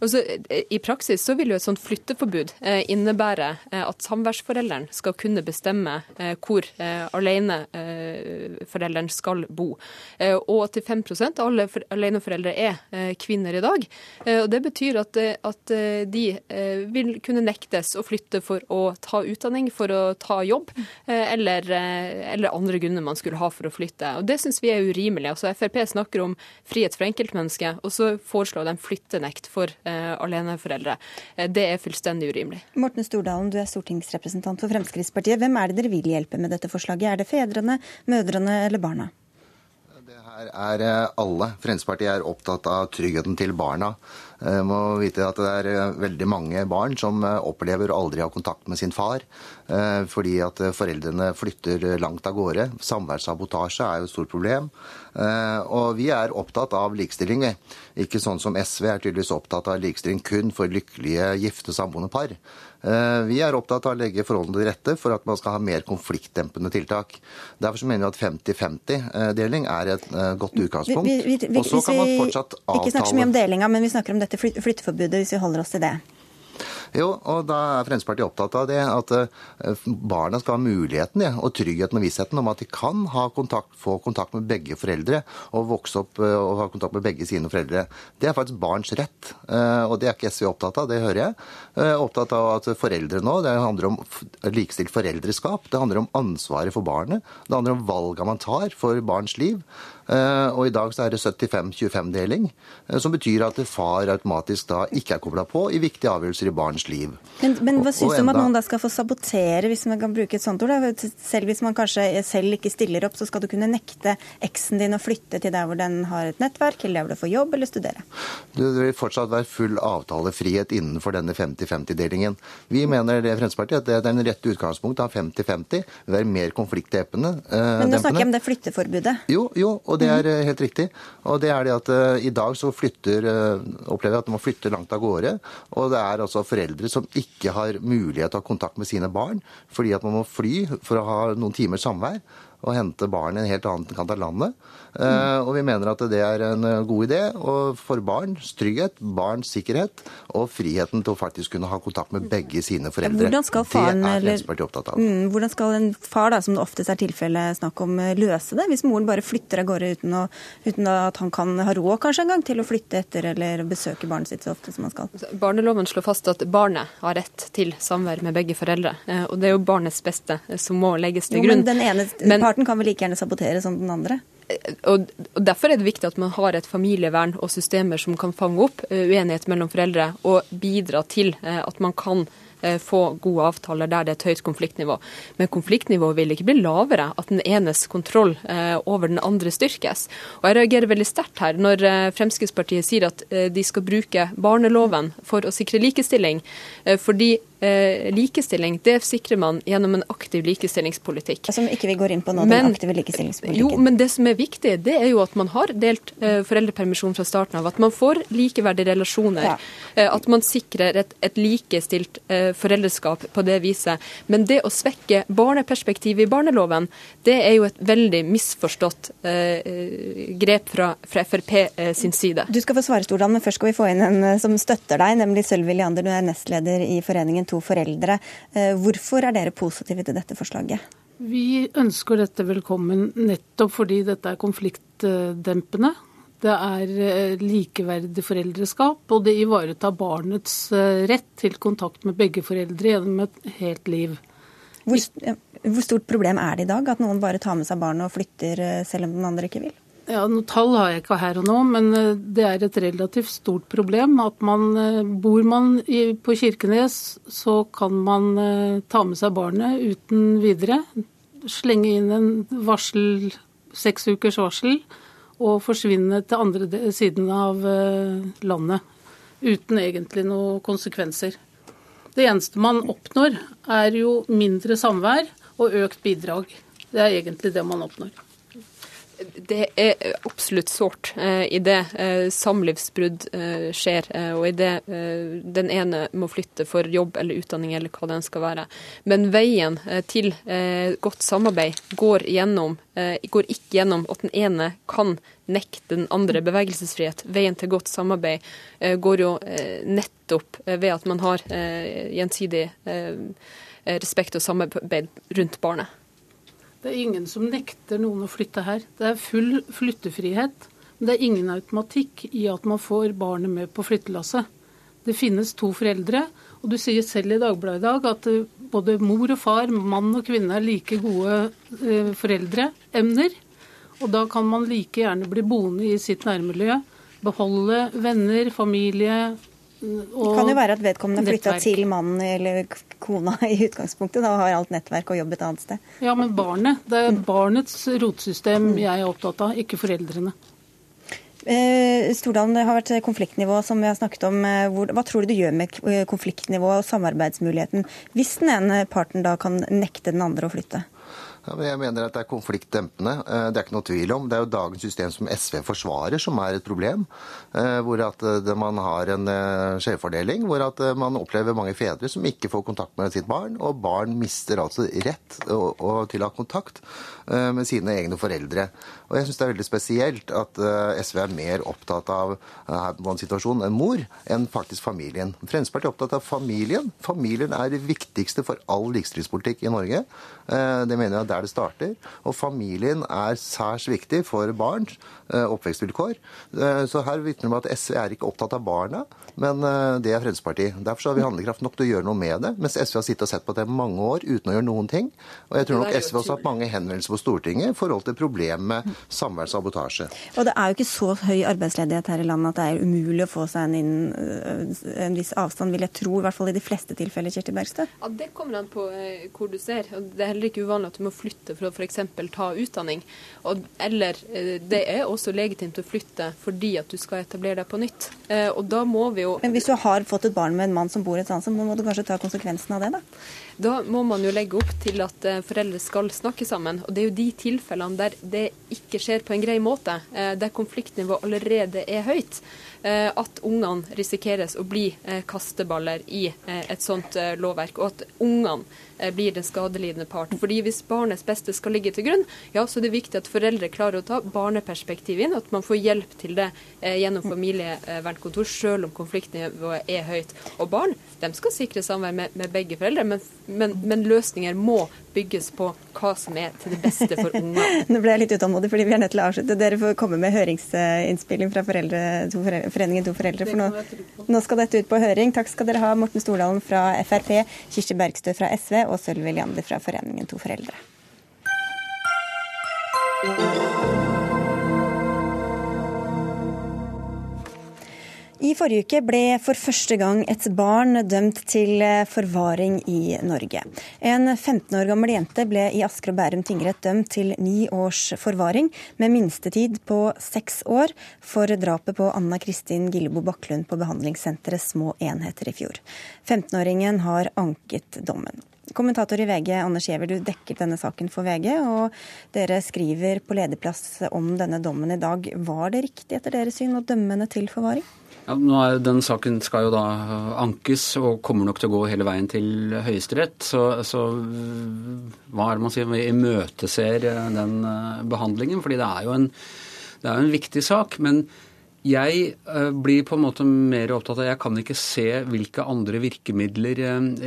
Altså, I praksis så vil jo et sånt flytteforbud eh, innebære eh, at samværsforelderen skal kunne bestemme eh, hvor eh, aleneforelderen skal bo. og 85 av alle aleneforeldre er kvinner i dag. og Det betyr at, at de vil kunne nektes å flytte for å ta utdanning, for å ta jobb, eller, eller andre grunner man skulle ha for å flytte. Og Det syns vi er urimelig. Altså, Frp snakker om frihet for enkeltmennesket, og så foreslår de flyttenekt for uh, aleneforeldre. Eh, det er fullstendig urimelig. Morten Stordalen, du er stortingsrepresentant for Fremskrittspartiet. Hvem er det dere vil hjelpe med dette forslaget? Er det fedrene, mødrene eller barna? Det her er eh, alle. Fremskrittspartiet er opptatt av tryggheten til barna. Må vite at det er veldig mange barn som opplever å aldri ha kontakt med sin far fordi at foreldrene flytter langt av gårde. Samværssabotasje er jo et stort problem. Eh, og vi er opptatt av likestilling. Ikke sånn som SV er tydeligvis opptatt av likestilling kun for lykkelige gifte samboende par. Eh, vi er opptatt av å legge forholdene til rette for at man skal ha mer konfliktdempende tiltak. Derfor så mener vi at 50-50-deling er et eh, godt utgangspunkt. Og så kan man fortsatt avtale Ikke snakker så mye om delinga, men vi snakker om dette flytteforbudet, hvis vi holder oss til det. Jo, og da er Fremskrittspartiet opptatt av det. At eh, barna skal ha muligheten ja, og tryggheten og vissheten om at de kan kontakt, få kontakt med begge foreldre og vokse opp eh, og ha kontakt med begge sine foreldre. Det er faktisk barns rett, eh, og det er ikke SV opptatt av, det hører jeg. Opptatt av at foreldre nå, det handler om likestilt foreldreskap. Det handler om ansvaret for barnet. Det handler om valga man tar for barns liv. Eh, og i dag så er det 75-25-deling, eh, som betyr at far automatisk da ikke er kobla på i viktige avgjørelser i barns liv. Men, men hva syns du om at noen da skal få sabotere, hvis man kan bruke et sånt ord? Da? Selv hvis man kanskje selv ikke stiller opp, så skal du kunne nekte eksen din å flytte til der hvor den har et nettverk, eller der hvor du får jobb eller studere? Det vil fortsatt være full avtalefrihet innenfor denne 50-50-delingen. Vi mener det Fremskrittspartiet at det er den rette utgangspunktet av 50-50. vil være mer konfliktdempende. Men nå snakker jeg om det flytteforbudet. Jo, jo, og det er eh, helt riktig. Og det er det at uh, i dag så flytter, uh, opplever jeg at man flytter langt av gårde. Og det er altså foreldre som ikke har mulighet til å ha kontakt med sine barn fordi at man må fly for å ha noen timers samvær og hente barn i en helt annen kant av landet. Mm. Og vi mener at det er en eh, god idé og for barns trygghet, barns sikkerhet og friheten til å faktisk kunne ha kontakt med begge sine foreldre. Hvordan skal faren, det er Fremskrittspartiet opptatt av. Mm, hvordan skal en far, da, som det oftest er tilfellet snakk om, eh, løse det? Hvis moren bare flytter av gårde uten, å, uten, at han kan ha råd kanskje en gang til å flytte etter eller besøke barnet sitt så ofte som han skal? Barneloven slår fast at barnet har rett til samvær med begge foreldre. Og det er jo barnets beste som må legges til grunn. Jo, men den ene men, parten kan vel like gjerne sabotere som den andre? Og, Derfor er det viktig at man har et familievern og systemer som kan fange opp eh, uenighet mellom foreldre og bidra til eh, at man kan eh, få gode avtaler der det er et høyt konfliktnivå. Men konfliktnivået vil ikke bli lavere at den enes kontroll over den andre styrkes. Og Jeg reagerer veldig sterkt her når Fremskrittspartiet sier at de skal bruke barneloven for å sikre likestilling. Fordi eh, likestilling, det sikrer man gjennom en aktiv likestillingspolitikk. Som ikke vi går inn på nå, men, den aktive likestillingspolitikken. Jo, men det som er viktig, det er jo at man har delt eh, foreldrepermisjon fra starten av. At man får likeverdige relasjoner. Ja. Eh, at man sikrer et, et likestilt eh, foreldreskap på det viset. Men det å svekke barneperspektivet i barneloven, det er jo et veldig misforstått eh, grep fra, fra Frp eh, sin side. Du skal få svare, Stordalen, men først skal vi få inn en som støtter deg, nemlig Sølvi Leander. Du er nestleder i foreningen to foreldre. Eh, hvorfor er dere positive til dette forslaget? Vi ønsker dette velkommen nettopp fordi dette er konfliktdempende. Det er eh, likeverdig foreldreskap, og det ivaretar barnets eh, rett til kontakt med begge foreldre gjennom et helt liv. Hvor, hvor stort problem er det i dag at noen bare tar med seg barnet og flytter selv om den andre ikke vil? Ja, noe Tall har jeg ikke her og nå, men det er et relativt stort problem. at man, Bor man på Kirkenes, så kan man ta med seg barnet uten videre. Slenge inn en varsel, seks ukers varsel og forsvinne til andre siden av eh, landet. Uten egentlig noen konsekvenser. Det eneste man oppnår, er jo mindre samvær og økt bidrag. Det er egentlig det man oppnår. Det er absolutt sårt eh, i det eh, samlivsbrudd eh, skjer, eh, og i det eh, den ene må flytte for jobb eller utdanning eller hva den skal være. Men veien eh, til godt samarbeid går, gjennom, går ikke gjennom at den ene kan nekte den andre bevegelsesfrihet. Veien til godt samarbeid går jo nettopp ved at man har gjensidig respekt og samarbeid rundt barnet. Det er ingen som nekter noen å flytte her. Det er full flyttefrihet. Men det er ingen automatikk i at man får barnet med på flyttelasset. Det finnes to foreldre, og du sier selv i Dagbladet i dag at eh, både mor og far, mann og kvinne er like gode eh, foreldreemner. Og da kan man like gjerne bli boende i sitt nærmiljø, beholde venner, familie, det kan jo være at vedkommende flytta til mannen eller kona i utgangspunktet da, har alt nettverk og jobb et annet sted. Ja, men barnet. Det er barnets rotsystem jeg er opptatt av, ikke foreldrene. Eh, Stordalen, det har vært konfliktnivå som vi har snakket om. Eh, hva tror du det gjør med konfliktnivået og samarbeidsmuligheten hvis den ene parten da kan nekte den andre å flytte? Ja, jeg mener at det er konfliktdempende. Eh, det er ikke noe tvil om. Det er jo dagens system som SV forsvarer, som er et problem. Eh, hvor at eh, man har en skjevfordeling, hvor at man opplever mange fedre som ikke får kontakt med sitt barn, og barn mister altså rett til å ha kontakt med sine egne foreldre. Og jeg syns det er veldig spesielt at SV er mer opptatt av en enn mor, enn faktisk familien. Fremskrittspartiet er opptatt av familien. Familien er det viktigste for all likestillingspolitikk i Norge. Det mener jeg der det starter. Og familien er særs viktig for barns eh, oppvekstvilkår. Eh, så her vitner det om at SV er ikke opptatt av barna, men eh, det er Fremskrittspartiet. Derfor har vi handlekraft nok til å gjøre noe med det, mens SV har sittet og sett på det i mange år uten å gjøre noen ting. Og jeg tror nok SV også har hatt mange henvendelser på Stortinget i forhold til problemet med samværssabotasje. Og det er jo ikke så høy arbeidsledighet her i landet at det er umulig å få seg en, inn, en viss avstand, vil jeg tro, i hvert fall i de fleste tilfeller, Kirsti Bergstø? Ja, Det kommer an på hvor du ser. Det er heller ikke uvanlig at du må flytte for å f.eks. ta utdanning. Og, eller eh, det er også legitimt å flytte fordi at du skal etablere deg på nytt. Eh, og da må vi jo Men hvis du har fått et barn med en mann som bor et sted, så må du kanskje ta konsekvensen av det, da? Da må man jo legge opp til at eh, foreldre skal snakke sammen. Og det er jo de tilfellene der det ikke skjer på en grei måte, der konfliktnivået allerede er høyt. Eh, at ungene risikeres å bli eh, kasteballer i eh, et sånt lovverk, og at ungene blir den skadelidende part. Fordi Hvis barnets beste skal ligge til grunn, ja, så er det viktig at foreldre klarer å ta barneperspektivet inn, at man får hjelp til det gjennom familievernkontor, selv om konfliktnivået er høyt. Og barn de skal sikre samvær med, med begge foreldre, men, men, men, løsninger må bygges på hva som er til det beste for ungene. Nå ble jeg litt utålmodig, fordi vi er nødt til å avslutte. Dere får komme med høringsinnspilling fra foreldre, to foreldre Foreningen to foreldre. For nå, nå, skal dette ut på høring. Takk skal dere ha, Morten Stordalen fra Frp, Kirsti Bergstø fra SV og Sølvi Leander fra Foreningen to foreldre. I forrige uke ble for første gang et barn dømt til eh, forvaring i Norge. En 15 år gammel jente ble i Asker og Bærum tingrett dømt til ni års forvaring, med minstetid på seks år for drapet på Anna Kristin Gillebo Bakklund på behandlingssenteret Små enheter i fjor. 15-åringen har anket dommen. Kommentator i VG, Anders Giæver, du dekket denne saken for VG, og dere skriver på lederplass om denne dommen i dag. Var det riktig etter deres syn å dømme henne til forvaring? Ja, nå er, Den saken skal jo da ankes og kommer nok til å gå hele veien til Høyesterett. Så, så hva er det man sier? Vi imøteser eh, den eh, behandlingen. fordi det er jo en, det er en viktig sak. Men jeg eh, blir på en måte mer opptatt av Jeg kan ikke se hvilke andre virkemidler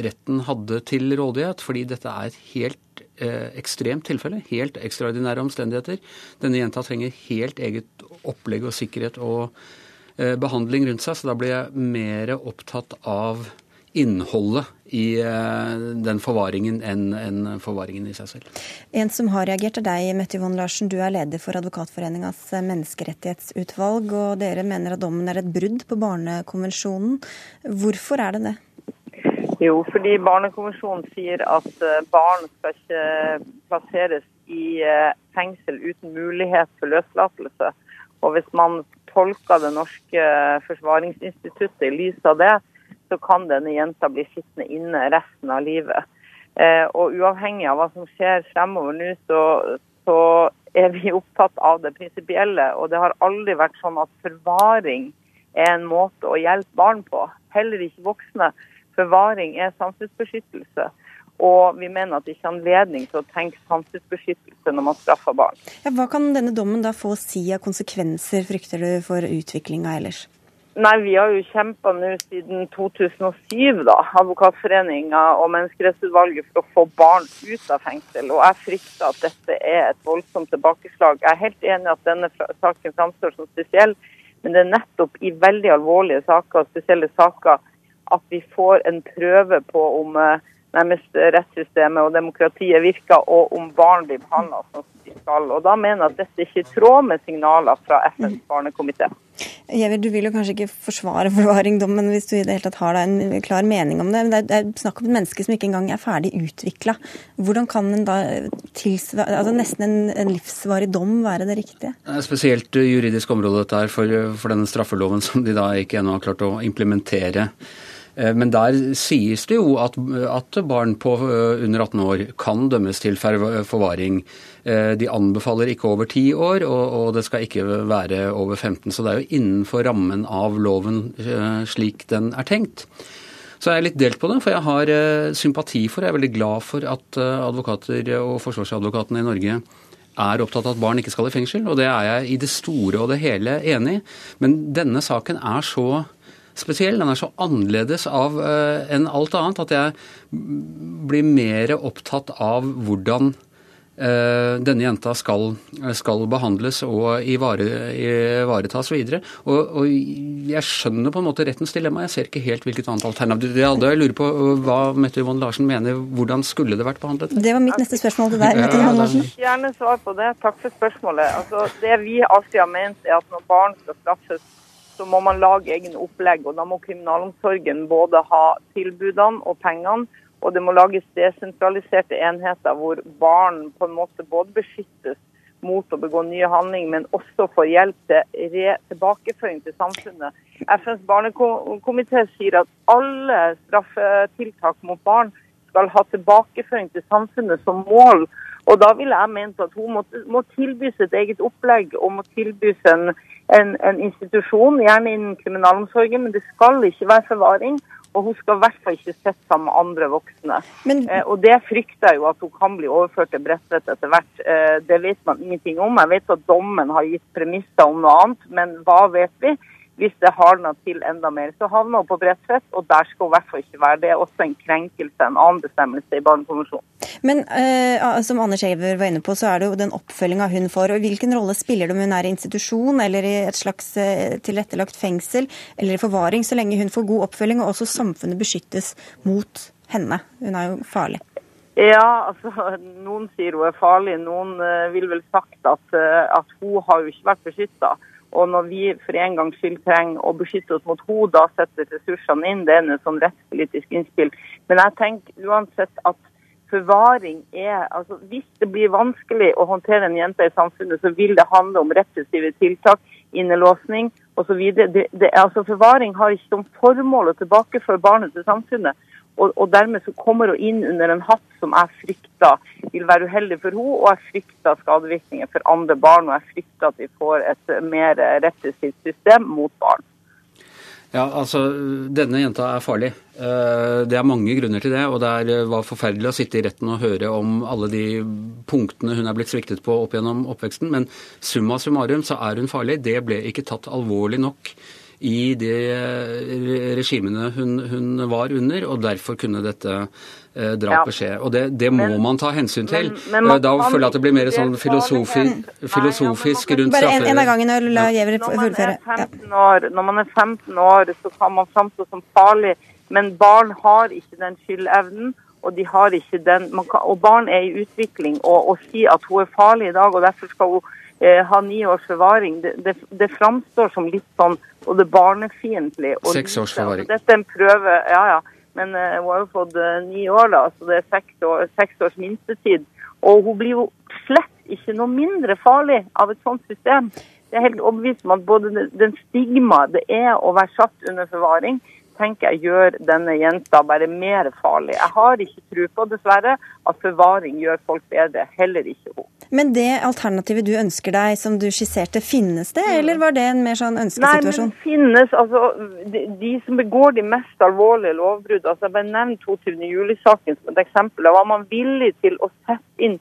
retten hadde til rådighet. Fordi dette er et helt eh, ekstremt tilfelle. Helt ekstraordinære omstendigheter. Denne jenta trenger helt eget opplegg og sikkerhet og eh, behandling rundt seg, så da blir jeg mer opptatt av innholdet i eh, den forvaringen enn en forvaringen i seg selv. En som har reagert er deg, Mette Yvonne Larsen. Du er leder for Advokatforeningas menneskerettighetsutvalg, og dere mener at dommen er et brudd på Barnekonvensjonen. Hvorfor er det det? Jo, fordi Barnekonvensjonen sier at eh, barn skal ikke plasseres i eh, fengsel uten mulighet for løslatelse. Og hvis man tolker det norske forsvaringsinstituttet i lys av det, så kan denne jenta bli sittende inne resten av livet. Eh, og uavhengig av hva som skjer fremover nå, så, så er vi opptatt av det prinsipielle. Og det har aldri vært sånn at forvaring er en måte å hjelpe barn på. Heller ikke voksne. Forvaring er samfunnsbeskyttelse. Og vi mener at det ikke er anledning til å tenke samfunnsbeskyttelse når man straffer barn. Ja, hva kan denne dommen da få si av konsekvenser, frykter du, for utviklinga ellers? Nei, Vi har jo kjempa nå siden 2007, da, Advokatforeninga og Menneskerettighetsutvalget, for å få barn ut av fengsel. Og Jeg frykter at dette er et voldsomt tilbakeslag. Jeg er helt enig at denne saken framstår som spesiell, men det er nettopp i veldig alvorlige saker, spesielle saker, at vi får en prøve på om uh, nærmest rettssystemet og demokratiet virker, og om barn blir behandla som de skal. Og Da mener jeg at dette ikke er i tråd med signaler fra FNs barnekomité. Jever, du vil jo kanskje ikke forsvare forvaringdommen hvis du i det hele tatt har en klar mening om det. Men det er snakk om et menneske som ikke engang er ferdig utvikla. Hvordan kan en da tilsvare, altså nesten en, en, livsvarig dom være det riktige? Det er spesielt juridisk område dette her for, for denne straffeloven som de da ikke ennå har klart å implementere. Eh, men der sies det jo at, at barn på eh, under 18 år kan dømmes til forvaring. Eh, de anbefaler ikke over 10 år, og, og det skal ikke være over 15. Så det er jo innenfor rammen av loven slik den er tenkt. Så jeg er litt delt på det, for jeg har sympati for, jeg er veldig glad for at advokater og forsvarsadvokatene i Norge er opptatt av at barn ikke skal i fengsel, og det er jeg i det store og det hele enig i. Men denne saken er så spesiell. Den er så annerledes av uh, enn alt annet at jeg blir mer opptatt av hvordan uh, denne jenta skal, skal behandles og ivaretas videre. Og, og, jeg skjønner på en måte rettens dilemma. Jeg ser ikke helt hvilket annet alternativ de hadde. Jeg lurer på uh, hva Mette Yvonne Larsen mener. Hvordan skulle det vært behandlet? Det var mitt neste spørsmål til deg. Mette Yvonne Larsen. Gjerne svar på det. Takk for spørsmålet. Altså, det vi alltid har ment, er at når barn skal straffes så må man lage egne opplegg. og Da må kriminalomsorgen både ha tilbudene og pengene. Og det må lages desentraliserte enheter hvor barn på en måte både beskyttes mot å begå nye handlinger, men også får hjelp til tilbakeføring til samfunnet. FNs barnekomité sier at alle straffetiltak mot barn skal ha tilbakeføring til samfunnet som mål. Og da ville jeg ment at hun må, må tilbys et eget opplegg og må tilbys en, en, en, institusjon, gjerne innen kriminalomsorgen, men det skal ikke være forvaring. Og hun skal i hvert fall ikke sitte sammen med andre voksne. Men, eh, og det frykter jeg jo at hun kan bli overført til Bredtvet etter hvert. Eh, det vet man ingenting om. Jeg vet at dommen har gitt premisser om noe annet, men hva vet vi? Hvis det hardner til enda mer. Så havner hun på Bredtvet, og der skal hun i hvert fall ikke være. Det er også en krenkelse, en annen bestemmelse i Barnekonvensjonen. Men eh, som Anders Giæver var inne på, så er det jo den oppfølginga hun får. og Hvilken rolle spiller det om hun er i institusjon eller i et slags uh, tilrettelagt fengsel eller i forvaring, så lenge hun får god oppfølging og også samfunnet beskyttes mot henne? Hun er jo farlig. Ja, altså noen sier hun er farlig. Noen uh, vil vel sagt at, at hun har jo ikke vært beskytta. Og når vi for en gangs skyld trenger å beskytte oss mot henne, da setter ressursene inn. Det er en sånn rettspolitisk innspill. Men jeg tenker uansett at forvaring er altså Hvis det blir vanskelig å håndtere en jente i samfunnet, så vil det handle om repressive tiltak, innelåsning osv. Altså, forvaring har ikke som formål å tilbakeføre barnet til samfunnet. Og, og, dermed så kommer hun inn under en hatt som jeg frykter vil være uheldig for henne, og jeg frykter skadevirkninger for andre barn. Og jeg frykter at vi får et mer repressivt system mot barn. Ja, altså, Denne jenta er farlig. Eh, det er mange grunner til det. Og det var forferdelig å sitte i retten og høre om alle de punktene hun er blitt sviktet på opp gjennom oppveksten. Men summa summarum så er hun farlig. Det ble ikke tatt alvorlig nok i de regimene hun, hun var under, og derfor kunne dette eh, drapet skje. Og det, det må Men- man ta hensyn til. men- men Eh, da føler jeg at det blir mer sånn filosofi, filosofisk rundt Bare en, en av gangen la man, fullføre. 15 år, når man er 15 år, så kan man framstå som farlig, men barn har ikke den skyldevnen. Og, de har ikke den, man kan, og barn er i utvikling. Og å si at hun er farlig i dag, og derfor skal hun eh, ha ni års forvaring, det, det, det framstår som litt sånn både barnefiendtlig og Seks års forvaring. Altså, dette er en prøve, ja ja. Men eh, hun har jo fått eh, ni år, da, så det er seks, år, seks års minstetid. Og hun blir jo slett ikke noe mindre farlig av et sånt system. Det er helt overbevist om at både den- den stigma det er å være satt under forvaring, tenker jeg gjør denne jenta bare mer farlig. Jeg har ikke tro på, dessverre, at forvaring gjør folk bedre. Heller ikke hun. Men det alternativet du ønsker deg, som du skisserte, finnes det, eller var det en mer sånn ønskesituasjon? Nei, men det finnes altså de, de som begår de mest alvorlige lovbrudd. altså Jeg bare nevnt 22. juli-saken som et eksempel. Da var man villig til å sette inn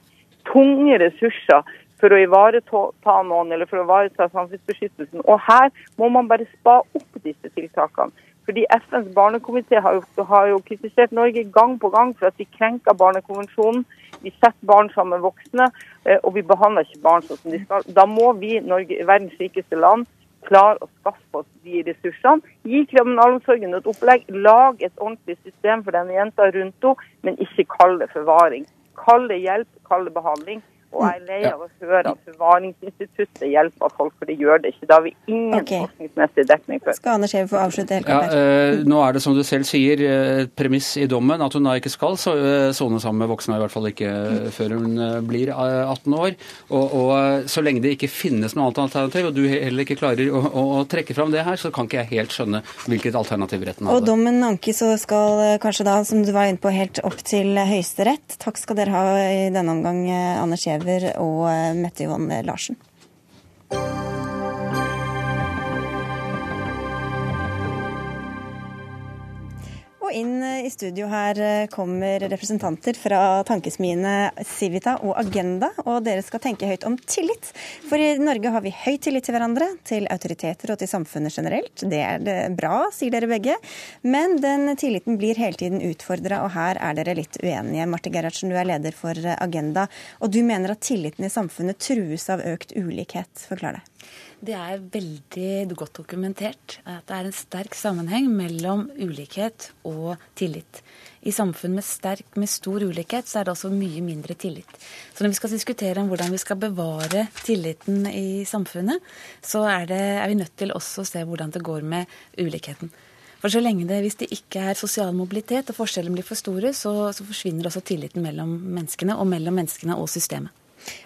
tunge ressurser for å ivareta noen eller for å ivareta samfunnsbeskyttelsen. Og her må man bare spa opp disse tiltakene. Fordi FNs barnekomité har har jo kritisert Norge gang på gang for at vi krenker barnekonvensjonen. Vi setter barn sammen med voksne, eh, og vi behandler ikke barn sånn som de skal. Da må vi, Norge, verdens rikeste land, klare å skaffe oss de ressursene. Gi kriminalomsorgen et opplegg. Lag et ordentlig system for denne jenta rundt henne, men ikke kall det forvaring. Kall det hjelp, kall det behandling. Og jeg er lei av å høre at forvaringsinstituttet hjelper folk, for det gjør det ikke. Det har vi ingen okay. forskningsmessig dekning for. Skal Anders Heve få avslutte helt Ja, kort her? eh, nå er det som du selv sier, eh, et premiss i dommen at hun da ikke skal så- eh, sone sammen med voksne, i hvert fall ikke eh, før hun eh, blir eh, 18 år. Og, og eh, så lenge det ikke finnes noe annet alternativ, og du heller ikke klarer å, å, å trekke fram det her, så kan ikke jeg helt skjønne hvilket alternativ retten Og dommen ankes og skal eh, kanskje da, som du var inne på, helt opp til Høyesterett. Takk skal dere ha i denne omgang, Anders Anders Giæver og eh, Mette Johan Larsen. Og inn eh, i studio her eh, kommer representanter fra tankesmiene Civita og Agenda, og dere skal tenke høyt om tillit. For i Norge har vi høy tillit til hverandre, til autoriteter og til samfunnet generelt. Det er det bra, sier dere begge. Men den tilliten blir hele tiden utfordra, og her er dere litt uenige. Marte Gerhardsen, du er leder for eh, Agenda, og du mener at tilliten i samfunnet trues av økt ulikhet. Forklar deg. Det er veldig godt dokumentert at det er en sterk sammenheng mellom ulikhet og tillit. I samfunn med, sterk, med stor ulikhet så er det også mye mindre tillit. Så når vi skal diskutere om hvordan vi skal bevare tilliten i samfunnet, så er, det, er vi nødt til også å se hvordan det går med ulikheten. For så lenge det, Hvis det ikke er sosial mobilitet og forskjellene blir for store, så, så forsvinner også tilliten mellom menneskene og mellom menneskene og systemet.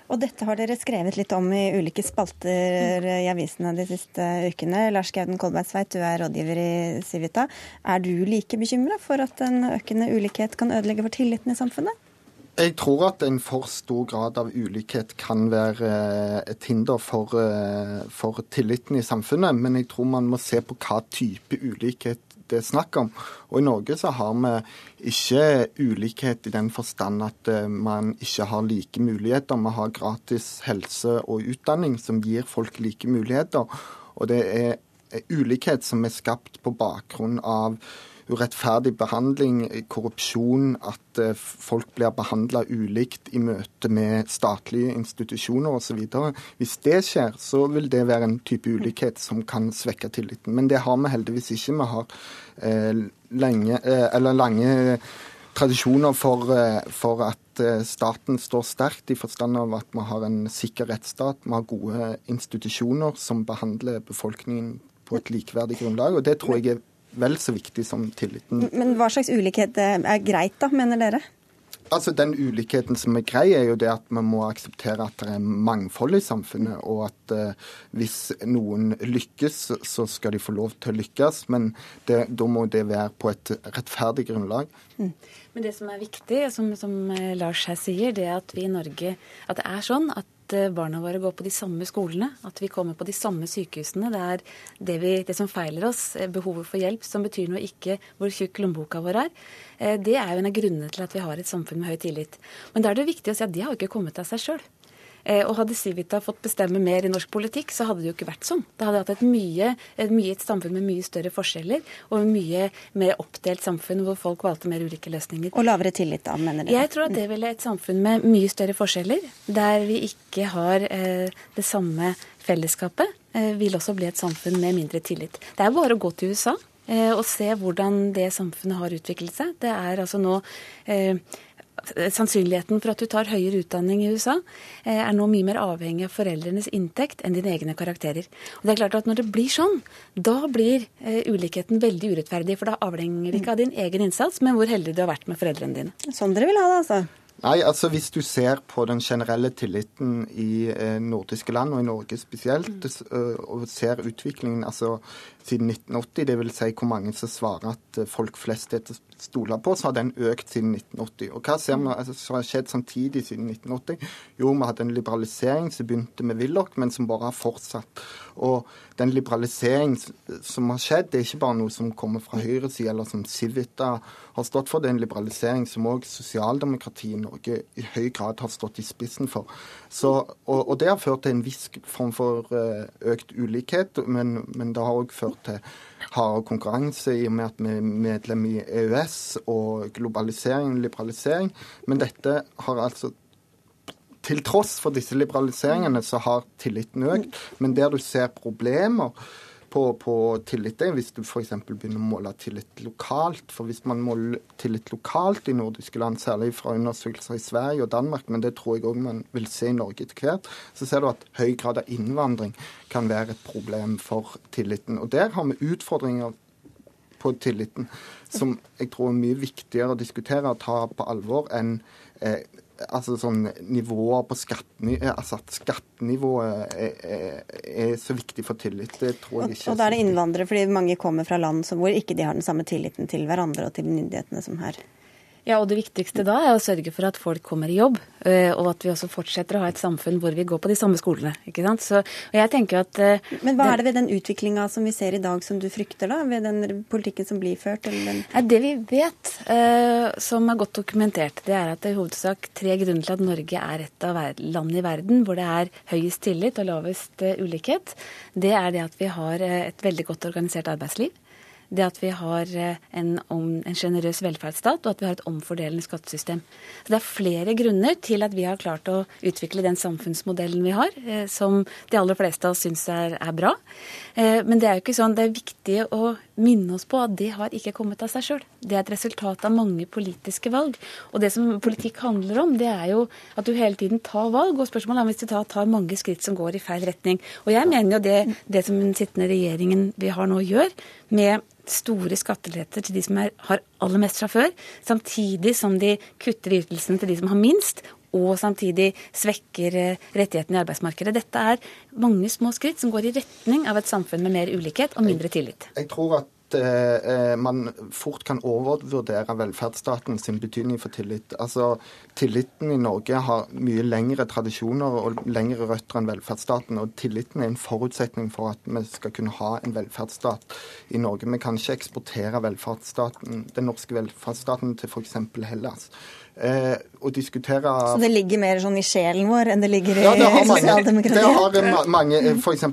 Og dette har dere skrevet litt om i ulike spalter i avisene de siste ukene. Lars Gauden Kolbergsveit, du er rådgiver i Civita. Er du like bekymra for at en økende ulikhet kan ødelegge for tilliten i samfunnet? Jeg tror at en for stor grad av ulikhet kan være eh, et hinder for, eh, for tilliten i samfunnet, men jeg tror man må se på hva type ulikhet det er snakk om. Og I Norge så har vi ikke ulikhet i den forstand at eh, man ikke har like muligheter. Vi har gratis helse og utdanning som gir folk like muligheter. Og det er ulikhet som er skapt på bakgrunn av urettferdig behandling, korrupsjon, at eh, folk blir behandla ulikt i møte med statlige institusjoner osv. Hvis det skjer, så vil det være en type ulikhet som kan svekke tilliten. Men det har vi heldigvis ikke. Vi har eh, lenge, eh, eller lange tradisjoner for, eh, for at staten står sterkt, i forstand av at vi har en sikker rettsstat. Vi har gode institusjoner som behandler befolkningen på et likeverdig grunnlag. og Det tror jeg er vel så viktig som tilliten. Men hva slags ulikhet eh, er greit, da, mener dere? Altså Den ulikheten som er grei, er jo det at man må akseptere at det er mangfold i samfunnet, og at eh, hvis noen lykkes, så skal de få lov til å lykkes. Men det, da må det være på et rettferdig grunnlag. Mm. Men det som er viktig, som, som eh, Lars her sier, det er at vi i Norge At det er sånn at eh, barna våre går på de samme skolene, at vi kommer på de samme sykehusene. Det er det, vi, det som feiler oss, eh, behovet for hjelp, som betyr noe, ikke hvor tjukk lommeboka vår er. Det er jo en av grunnene til at vi har et samfunn med høy tillit. Men da er det viktig å si at de har jo ikke kommet av seg sjøl. Eh, og hadde Civita fått bestemme mer i norsk politikk, så hadde det jo ikke vært sånn. Det hadde hatt et mye, et, mye, et samfunn med mye større forskjeller og mye mer oppdelt samfunn hvor folk valgte mer ulike løsninger. Og lavere tillit da, mener dere? Jeg tror at det ville et samfunn med mye større forskjeller, der vi ikke har eh, det samme fellesskapet, eh, vil også bli et samfunn med mindre tillit. Det er bare å gå til USA eh, og se hvordan det samfunnet har utviklet seg. Det er altså nå eh, Sannsynligheten for at du tar høyere utdanning i USA, eh, er nå mye mer avhengig av foreldrenes inntekt enn dine egne karakterer. Og det er klart at Når det blir sånn, da blir eh, ulikheten veldig urettferdig. For da avhenger det ikke av din egen innsats, men hvor heldig du har vært med foreldrene dine. Sånn dere vil ha det, altså? Nei, altså Hvis du ser på den generelle tilliten i eh, nordiske land, og i Norge spesielt, mm. og ser utviklingen altså siden 1980, dvs. Si hvor mange som svarer at folk flest er til stole på, så har den økt siden 1980. Og hva ser vi altså, har skjedd samtidig siden 1980? Jo, vi hadde en liberalisering som begynte med Willoch, men som bare har fortsatt. Og den liberaliseringen som har skjedd, det er ikke bare noe som kommer fra høyresida, eller som Civita har stått for. Det er en liberalisering som òg sosialdemokratiet i Norge i høy grad har stått i spissen for. Så, og, og, det har ført til en viss form for uh, økt ulikhet, men, men det har òg ført til hardere konkurranse i og med at vi er medlem i EØS og globalisering og liberalisering. Men dette har altså til tross for disse liberaliseringene så har tilliten økt. Men der du ser problemer på, på tillit, hvis du f.eks. begynner å måle tillit lokalt. For hvis man måler tillit lokalt i nordiske land, særlig fra undersøkelser i Sverige og Danmark, men det tror jeg òg man vil se i Norge etter hvert, så ser du at høy grad av innvandring kan være et problem for tilliten. Og der har vi utfordringer på tilliten som jeg tror er mye viktigere å diskutere og ta på alvor enn eh, altså sånn nivåer på skatteni, eh, altså at skattenivået er, er, er, så viktig for tillit. Det tror jeg ikke. Og, og da er det innvandrere, fordi mange kommer fra land hvor ikke de har den samme tilliten til hverandre og til myndighetene som her. Ja, og det viktigste da er å sørge for at folk kommer i jobb, eh, og at vi også fortsetter å ha et samfunn hvor vi går på de samme skolene. ikke sant? Så, og jeg tenker at... Eh, Men hva er det ved den utviklinga som vi ser i dag som du frykter, da? Ved den politikken som blir ført? Eller den det vi vet, eh, som er godt dokumentert, det er at det er i hovedsak tre grunner til at Norge er et av landene i verden hvor det er høyest tillit og lavest ulikhet. Det er det at vi har et veldig godt organisert arbeidsliv det at vi har eh, en, en sjenerøs velferdsstat, og at vi har et omfordelende skattesystem. Så Det er flere grunner til at vi har klart å utvikle den samfunnsmodellen vi har, eh, som de aller fleste av oss syns er, er, bra. Eh, men det er jo ikke sånn, det er viktig å minne oss på at det har ikke kommet av seg sjøl. Det er et resultat av mange politiske valg. Og det som politikk handler om, det er jo at du hele tiden tar valg. Og spørsmålet er hvis du tar, tar mange skritt som går i feil retning. Og jeg mener jo det, det som den sittende regjeringen vi har nå gjør, med store skatteletter til de som er, har aller mest fra før, samtidig som de kutter ytelsene til de som har minst, og samtidig svekker eh, rettighetene i arbeidsmarkedet. Dette er mange små skritt som går i retning av et samfunn med mer ulikhet og mindre tillit. Jeg, jeg tror at eh, man fort kan overvurdere velferdsstaten sin betydning for tillit. Altså, Tilliten i Norge har mye lengre tradisjoner og lengre røtter enn velferdsstaten. Og tilliten er en forutsetning for at vi skal kunne ha en velferdsstat i Norge. Vi kan ikke eksportere velferdsstaten, den norske velferdsstaten til f.eks. Hellas eh, å diskutere Så det ligger mer sånn i sjelen vår enn det ligger i ja, det sosialdemokratiet? Det har mange, F.eks.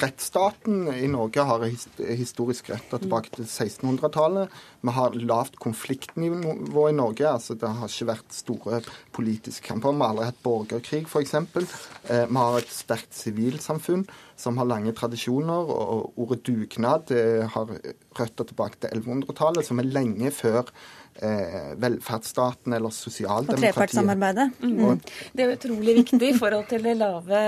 rettsstaten i Norge har historisk retter tilbake til 1600-tallet. Vi har lavt konfliktnivå i Norge. altså Det har ikke vært store politiske kamper. Vi har aldri hatt borgerkrig, f.eks. Eh, vi har et sterkt sivilsamfunn som har lange tradisjoner. og Ordet dugnad har røtter tilbake til 1100-tallet, som er lenge før eh, velferdsstaten eller sosialdemokratiet. Og trepartssamarbeidet. Mm. Det er utrolig viktig i forhold til det lave,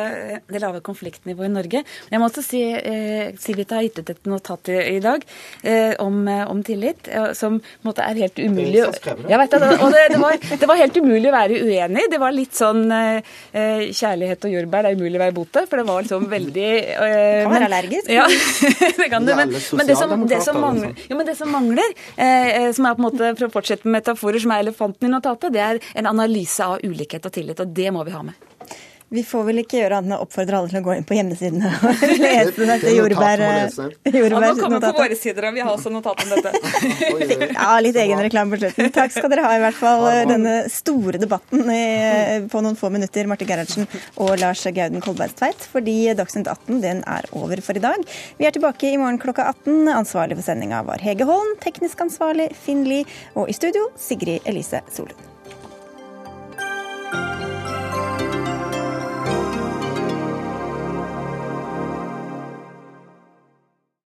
det lave konfliktnivået i Norge. Jeg må også si eh, Civita har gitt ut et notat i, i dag eh, om, eh, om, tillit, eh, som på en måte er helt umulig Jeg vet det, og det, det, var, det, var, helt umulig å være uenig. Det var litt sånn eh, kjærlighet og jordbær, det er umulig å være bote, for det var liksom veldig Kan være allergisk. Ja, det kan du. Men, men, det, som, som mangler, jo, men det som mangler, som er på en måte for fortsette med metaforer som er elefanten i notatet, det er en analyse av ulikhet og tillit. Og det må vi ha med. Vi får vel ikke gjøre annet enn å oppfordre alle til å gå inn på hjemmesidene og lese dette jordbærnotatet. Ja, nå kommer på våre sider, og vi har også notat om dette. Ja, litt egen reklame på slutten. Takk skal dere ha, i hvert fall, denne store debatten på noen få minutter, Marte Gerhardsen og Lars Gauden Kolberg Tveit, fordi Dagsnytt 18 den er over for i dag. Vi er tilbake i morgen klokka 18. Ansvarlig for sendinga var Hege Holm, teknisk ansvarlig Finn Lie, og i studio Sigrid Elise Solund.